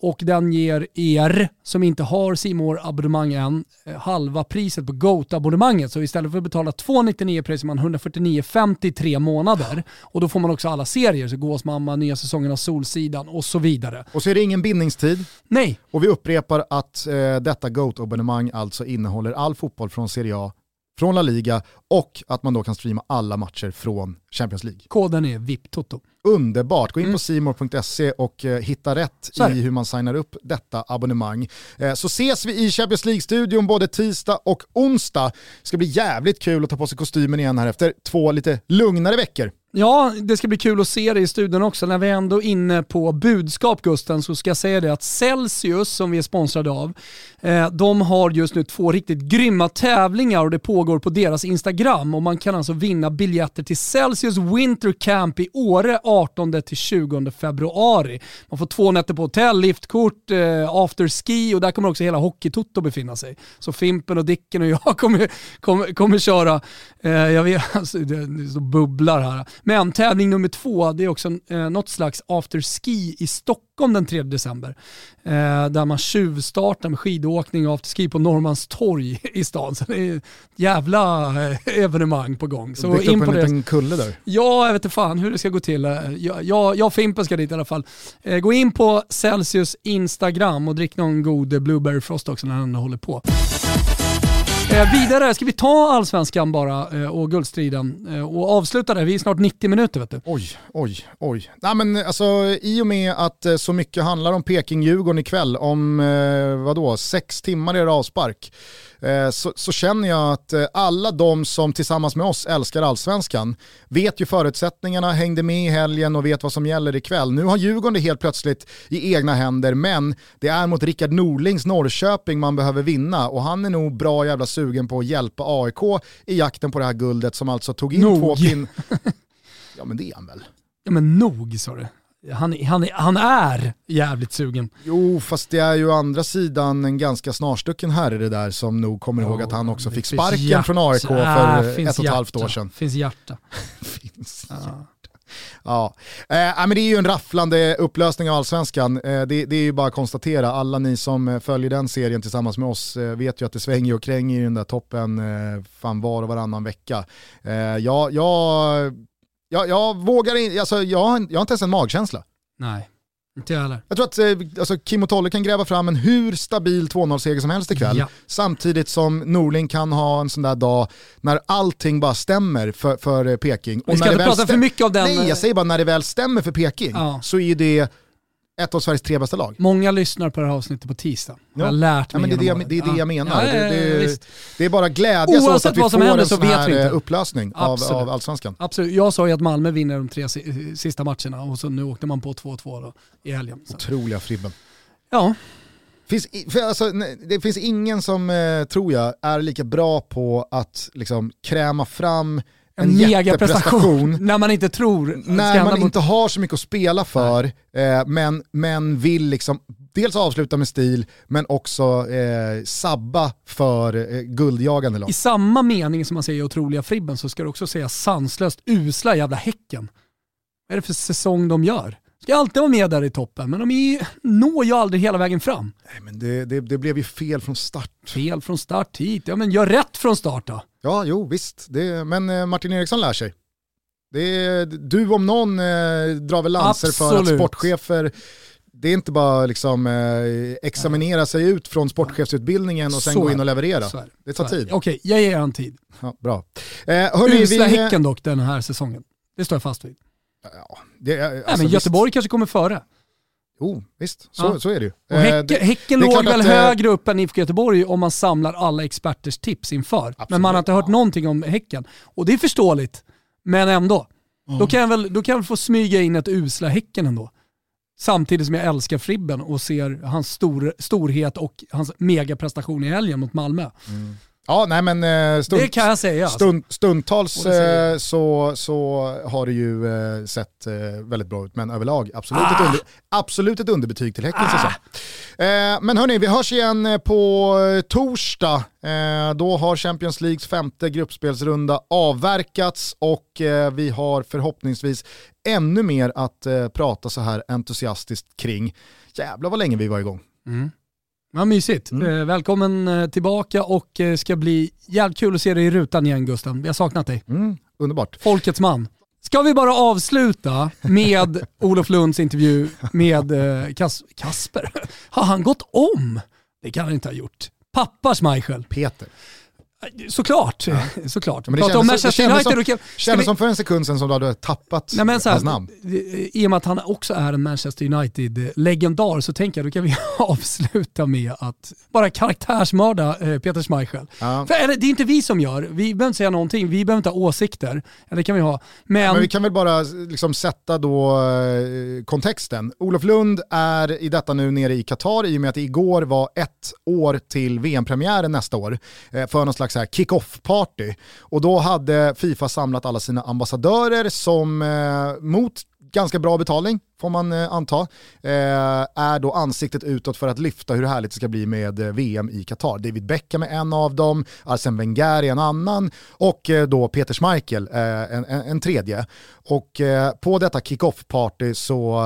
och den ger er som inte har simor abonnemang än eh, halva priset på GOAT-abonnemanget. Så istället för att betala 299 pröjsar man 149,50 tre månader. Och då får man också alla serier, så Gåsmamma, nya säsongen av Solsidan och så vidare. Och så är det ingen bindningstid. Nej. Och vi upprepar att eh, detta GOAT-abonnemang alltså innehåller all fotboll från Serie A från La Liga och att man då kan streama alla matcher från Champions League. Koden är VIPTOTO. Underbart, gå in mm. på simor.se och eh, hitta rätt i hur man signar upp detta abonnemang. Eh, så ses vi i Champions League-studion både tisdag och onsdag. Det ska bli jävligt kul att ta på sig kostymen igen här efter två lite lugnare veckor. Ja, det ska bli kul att se det i studion också. När vi är ändå inne på budskap Gusten så ska jag säga det att Celsius som vi är sponsrade av, eh, de har just nu två riktigt grymma tävlingar och det pågår på deras Instagram och man kan alltså vinna biljetter till Celsius Winter Camp i Åre 18-20 februari. Man får två nätter på hotell, liftkort, eh, afterski och där kommer också hela Hockeytoto befinna sig. Så Fimpen och Dicken och jag kommer, kommer, kommer köra, eh, jag vet, alltså, det, det bubblar här. Men tävling nummer två, det är också eh, något slags afterski i Stockholm den 3 december. Eh, där man tjuvstartar med skidåkning och afterski på Norrmalmstorg i stan. Så det är ett jävla eh, evenemang på gång. Så Byggt in upp en det. liten kulle där. Ja, jag vet inte fan hur det ska gå till. Eh, jag, jag, jag och Fimpen ska dit i alla fall. Eh, gå in på Celsius Instagram och drick någon god Blueberry Frost också när den håller på. Eh, vidare, ska vi ta allsvenskan bara eh, och guldstriden eh, och avsluta det? Vi är snart 90 minuter vet du. Oj, oj, oj. Nej, men, alltså, I och med att eh, så mycket handlar om Peking-Djurgården ikväll, om eh, vadå, sex timmar är det avspark. Eh, så, så, känner jag att eh, alla de som tillsammans med oss älskar allsvenskan vet ju förutsättningarna, hängde med i helgen och vet vad som gäller ikväll. Nu har Djurgården det helt plötsligt i egna händer, men det är mot Rickard Norlings Norrköping man behöver vinna och han är nog bra jävla sugen på att hjälpa AIK i jakten på det här guldet som alltså tog in nog. två pin... Ja men det är han väl? Ja men nog sa du han, han, han är jävligt sugen. Jo, fast det är ju å andra sidan en ganska snarstucken herre det där som nog kommer oh, ihåg att han också fick sparken hjärta. från AIK för äh, ett och ett halvt år sedan. Finns hjärta. finns ja. hjärta. Ja, eh, men det är ju en rafflande upplösning av allsvenskan. Eh, det, det, är ju bara att konstatera, alla ni som eh, följer den serien tillsammans med oss eh, vet ju att det svänger och kränger i den där toppen eh, fan var och varannan vecka. Eh, jag, jag jag, jag vågar inte, alltså, jag, har, jag har inte ens en magkänsla. Nej, inte jag heller. Jag tror att eh, alltså, Kim och Tolle kan gräva fram en hur stabil 2-0-seger som helst ikväll. Ja. Samtidigt som Norling kan ha en sån där dag när allting bara stämmer för, för eh, Peking. Vi ska inte prata för mycket av den. Nej, jag säger bara när det väl stämmer för Peking ja. så är det ett av Sveriges tre bästa lag. Många lyssnar på det här avsnittet på tisdag. Ja. Jag har lärt mig ja, men det, är det, det är det jag menar. Ja, det, det, det, är bara glädjas åt att vi får en sån här eh, upplösning av, av allsvenskan. Absolut. Jag sa ju att Malmö vinner de tre sista matcherna och så nu åkte man på 2-2 i helgen. Så. Otroliga fribben. Ja. Finns, alltså, det finns ingen som, eh, tror jag, är lika bra på att liksom, kräma fram en, en megaprestation. När man inte tror. När man inte har så mycket att spela för, eh, men, men vill liksom dels avsluta med stil, men också eh, sabba för eh, guldjagande lag. I samma mening som man säger otroliga Fribben så ska du också säga sanslöst usla jävla Häcken. Vad är det för säsong de gör? Ska alltid vara med där i toppen, men de är, når ju aldrig hela vägen fram. Nej, men det, det, det, blev ju fel från start. Fel från start hit, ja men gör rätt från start då. Ja, jo visst. Det, men eh, Martin Eriksson lär sig. Det du om någon eh, drar väl lanser för att sportchefer det är inte bara liksom, eh, examinera sig ut från sportchefsutbildningen och sen så gå in och leverera. Det. det tar tid. Okej, jag ger en tid. Ja, bra. Eh, hörni, Usla vi... Häcken dock den här säsongen. Det står jag fast vid. Ja, det, alltså, Nej, men Göteborg visst. kanske kommer före. Jo, visst. Så, ja. så är det ju. Och häcken, eh, häcken låg väl att, eh, högre upp än IFK Göteborg om man samlar alla experters tips inför. Absolut. Men man har inte hört någonting om Häcken. Och det är förståeligt, men ändå. Mm. Då, kan jag väl, då kan jag väl få smyga in ett usla Häcken ändå. Samtidigt som jag älskar Fribben och ser hans stor, storhet och hans megaprestation i helgen mot Malmö. Mm. Ja, nej men eh, stund, det kan jag säga. Alltså. Stund, stundtals eh, så, så har det ju eh, sett väldigt bra ut, men överlag absolut, ah. ett, under, absolut ett underbetyg till Häckens ah. Men hörni, vi hörs igen på torsdag. då har Champions Leagues femte gruppspelsrunda avverkats och vi har förhoppningsvis ännu mer att prata så här entusiastiskt kring. Jävlar vad länge vi var igång. Mm. Ja, mysigt. Mm. Eh, välkommen eh, tillbaka och eh, ska bli jävligt kul att se dig i rutan igen Gusten. Vi har saknat dig. Mm. Underbart. Folkets man. Ska vi bara avsluta med Olof Lunds intervju med Kas Kasper? Har han gått om? Det kan han inte ha gjort. Pappa Schmeichel. Peter. Såklart, ja. såklart. Men det kändes, om Manchester United, som, kändes vi... som för en sekund sedan som du hade tappat Nej, men så här, hans namn. I och med att han också är en Manchester United-legendar så tänker jag då kan vi avsluta med att bara karaktärsmörda eh, Peter Schmeichel. Ja. För, eller, det är inte vi som gör, vi behöver inte säga någonting, vi behöver inte ha åsikter. Eller kan vi ha. Men... men vi kan väl bara liksom, sätta då eh, kontexten. Olof Lund är i detta nu nere i Qatar i och med att det igår var ett år till VM-premiären nästa år. Eh, för någon slags slags kick-off-party. Och då hade Fifa samlat alla sina ambassadörer som eh, mot ganska bra betalning, får man eh, anta, eh, är då ansiktet utåt för att lyfta hur härligt det ska bli med eh, VM i Qatar. David Beckham är en av dem, Arsene Wenger är en annan och eh, då Peter Schmeichel eh, en, en, en, tredje. Och eh, på detta kick-off-party så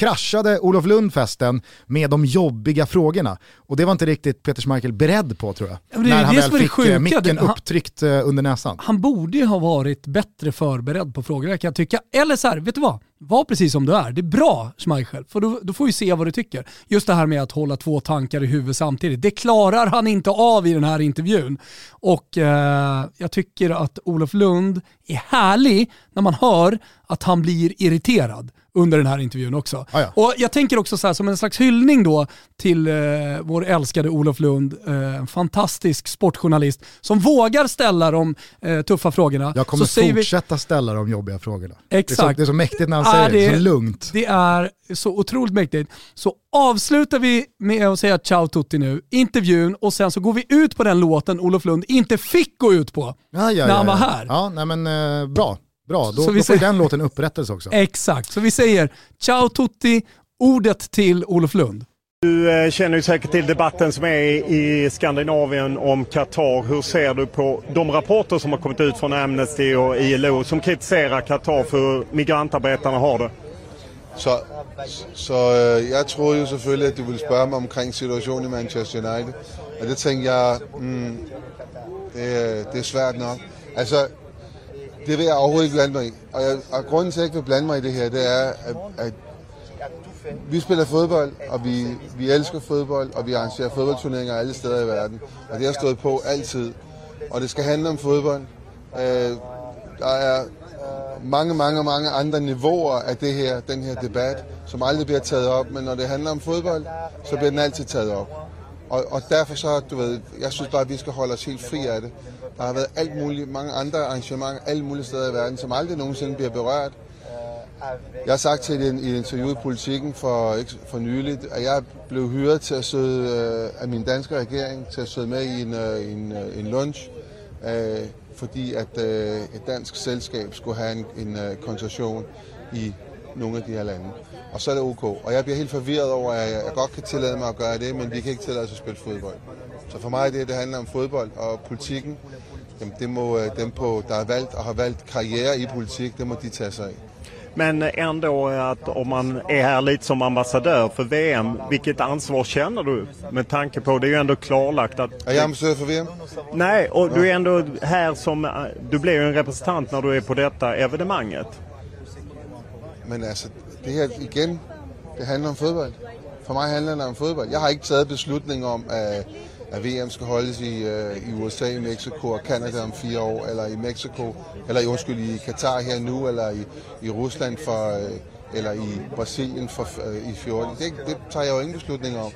kraschade Olof Lund festen med de jobbiga frågorna. Och det var inte riktigt Peter Schmeichel beredd på tror jag. Ja, när han väl fick sjuka. micken upptryckt han, under näsan. Han borde ju ha varit bättre förberedd på frågorna kan jag tycka. Eller så här, vet du vad? Var precis som du är. Det är bra Schmeichel, för då, då får vi se vad du tycker. Just det här med att hålla två tankar i huvudet samtidigt, det klarar han inte av i den här intervjun. Och eh, jag tycker att Olof Lund är härlig när man hör att han blir irriterad under den här intervjun också. Ah, ja. Och Jag tänker också så här, som en slags hyllning då till eh, vår älskade Olof Lund, eh, fantastisk sportjournalist som vågar ställa de eh, tuffa frågorna. Jag kommer så fortsätta vi... ställa de jobbiga frågorna. Exakt. Det är så, det är så mäktigt när han säger det, det, så lugnt. Det är så otroligt mäktigt. Så avslutar vi med att säga ciao tutti nu, intervjun och sen så går vi ut på den låten Olof Lund inte fick gå ut på ja, ja, när han var här. Ja, nej men eh, bra. Bra, då, så då får säger, den låten upprättelse också. Exakt, så vi säger ciao tutti, ordet till Olof Lund. Du eh, känner ju säkert till debatten som är i Skandinavien om Qatar. Hur ser du på de rapporter som har kommit ut från Amnesty och ILO som kritiserar Qatar för hur migrantarbetarna har det? Så, så eh, jag trodde ju såklart att du ville fråga mig omkring situationen i Manchester United. Och det tänkte jag, mm, det, det är svårt nog. Alltså, det vill jag överhuvudtaget inte blanda mig i. Och, jag, och grunden till att jag inte vill blanda mig i det här det är att, att vi spiller fodbold, og vi, vi elsker fodbold, og vi arrangerer fodboldturneringer alle steder i verden. Og det har stået på altid. Og det skal handle om fodbold. Øh, der er mange, mange, mange andre niveauer af det her, den her debat, som aldrig bliver taget op. Men når det handler om fodbold, så bliver den altid taget op. Og, og derfor så, du ved, jeg synes bare, at vi skal holde os helt fri af det. Der har været alt muligt, mange andre arrangementer alle mulige steder i verden, som aldrig nogensinde bliver berørt. Jeg har sagt til en, i et interview i Politiken for, ikke, for nyligt, at jeg blev hyret til at sidde øh, af min danske regering til at sidde med i en, øh, en, øh, en lunch, øh, fordi at øh, et dansk selskab skulle have en, en koncession i nogle af de her lande. Og så er det ok. Og jeg bliver helt forvirret over, at jeg godt kan tillade mig at gøre det, men vi kan ikke tillade os at spille fodbold. Så for mig det, det handler om fodbold og politikken. Jamen det må dem, på, der har valgt og har valgt karriere i politik, det må de tage sig af. Men ändå att om man är här lite som ambassadör för VM, vilket ansvar känner du? Med tanke på, det är ju ändå klarlagt att... Är jag ambassadör för VM? Nej, och du är ändå här som... Du blir ju en representant när du är på detta evenemanget. Men alltså, det här igen, det handlar om fodbold. För mig handlar det om fodbold. Jag har inte tagit beslutning om att at VM skal holdes i, øh, i USA, i Mexico og Kanada om fire år, eller i Mexico, eller undskyld, i Katar her nu, eller i, i Rusland for, øh, eller i Brasilien for, øh, i 14. Det, det tager jeg jo ingen beslutning om.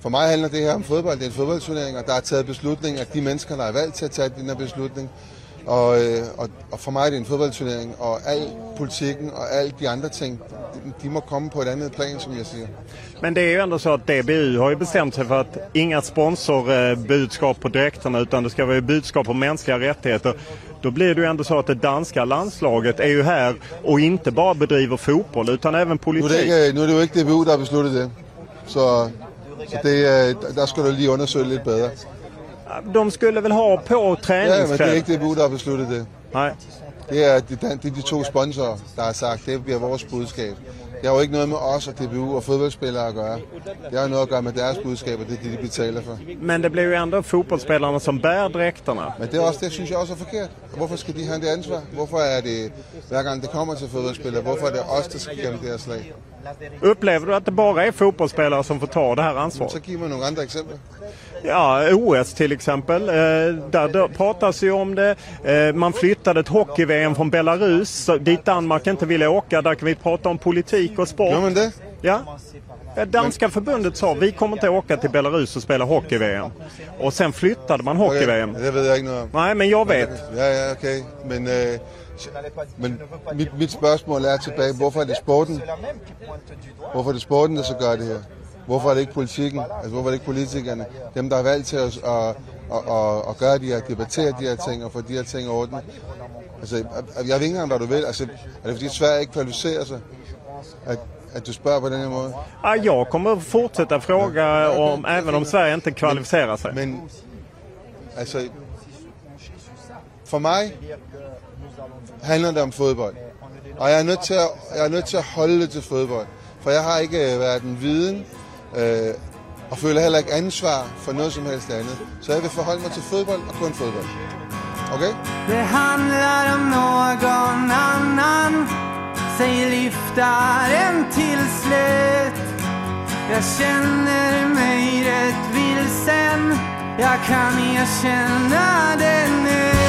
For mig handler det her om fodbold. Det er en fodboldturnering, og der er taget beslutning af de mennesker, der er valgt til at tage den her beslutning. Og, øh, og, og for mig er det en fodboldturnering, og al politikken och alla de andra ting, de må komma på ett annat plan som jag säger. Men det är ju ändå så att DBU har ju bestämt sig för att inga sponsorbudskap på dräkterna utan det ska vara budskap om mänskliga rättigheter. Då blir det ju ändå så att det danska landslaget är ju här och inte bara bedriver fotboll utan även politik. Nu är det, inte, nu är det ju inte DBU, der har besluttet det. Så, så det, där ska du lige undersöka lite bättre. De skulle väl ha på träningskläder? Ja, men det är inte DBU, der har besluttet det. Nej. Det är, det, det är de två sponsorer, der har sagt, det blir vårt budskap. Det har jo ikke noget med os og DBU og fodboldspillere at gøre. Det har noget at gøre med deres budskab, og det er det, de betaler for. Men det blir ju ändå fotbollsspelarna som bär dräkterna. Men det, är också, det synes jeg også er forkert. Hvorfor skal de have det ansvar? Hvorfor er det, hver gang det kommer til fodboldspillere, hvorfor er det os, der skal gennem det her slag? Upplever du att det bara är fotbollsspelare som får ta det här ansvaret? Så giv mig några andra exempel. Ja, OS till exempel. Eh, där pratas ju om det. Eh, man flyttade ett hockey-VM från Belarus dit Danmark inte ville åka. Där kan vi prata om politik och sport. Ja, men det? Ja. Danska förbundet sa vi kommer inte åka till Belarus och spela hockey-VM. Och sen flyttade man hockey-VM. Det vet jag inte om. Nej, men jag vet. Ja, ja, okej. Okay. Men, äh, men mitt, mitt spörsmål är tillbaka, varför är det sporten? Varför är det sporten, så gør det här? Hvorfor er det ikke politikken? Altså, hvorfor er det ikke politikerne? Dem, der er valgt til at, at, at, at, at gøre de her, debattere de her ting og få de her ting i orden. Altså, jeg ved ikke engang, hvad du vil. Altså, er det fordi Sverige ikke kvalificerar sig? At, att du spör på den här måten? Ja, jag kommer fortsätta fråga om, även om Sverige inte kvalificerar sig. Men, alltså, för mig handlar det om fodbold. Och jag är nødt til at, jeg er nødt til at holde det til fodbold. For jeg har ikke været en viden øh, og føler heller ikke ansvar for noget som helst andet. Så jag vil forholde mig till fotboll och kun fotboll. Okej? Okay? Det handlar om någon annan säg lyftaren till slut Jag känner mig rätt vilsen Jag kan erkänna det nu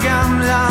till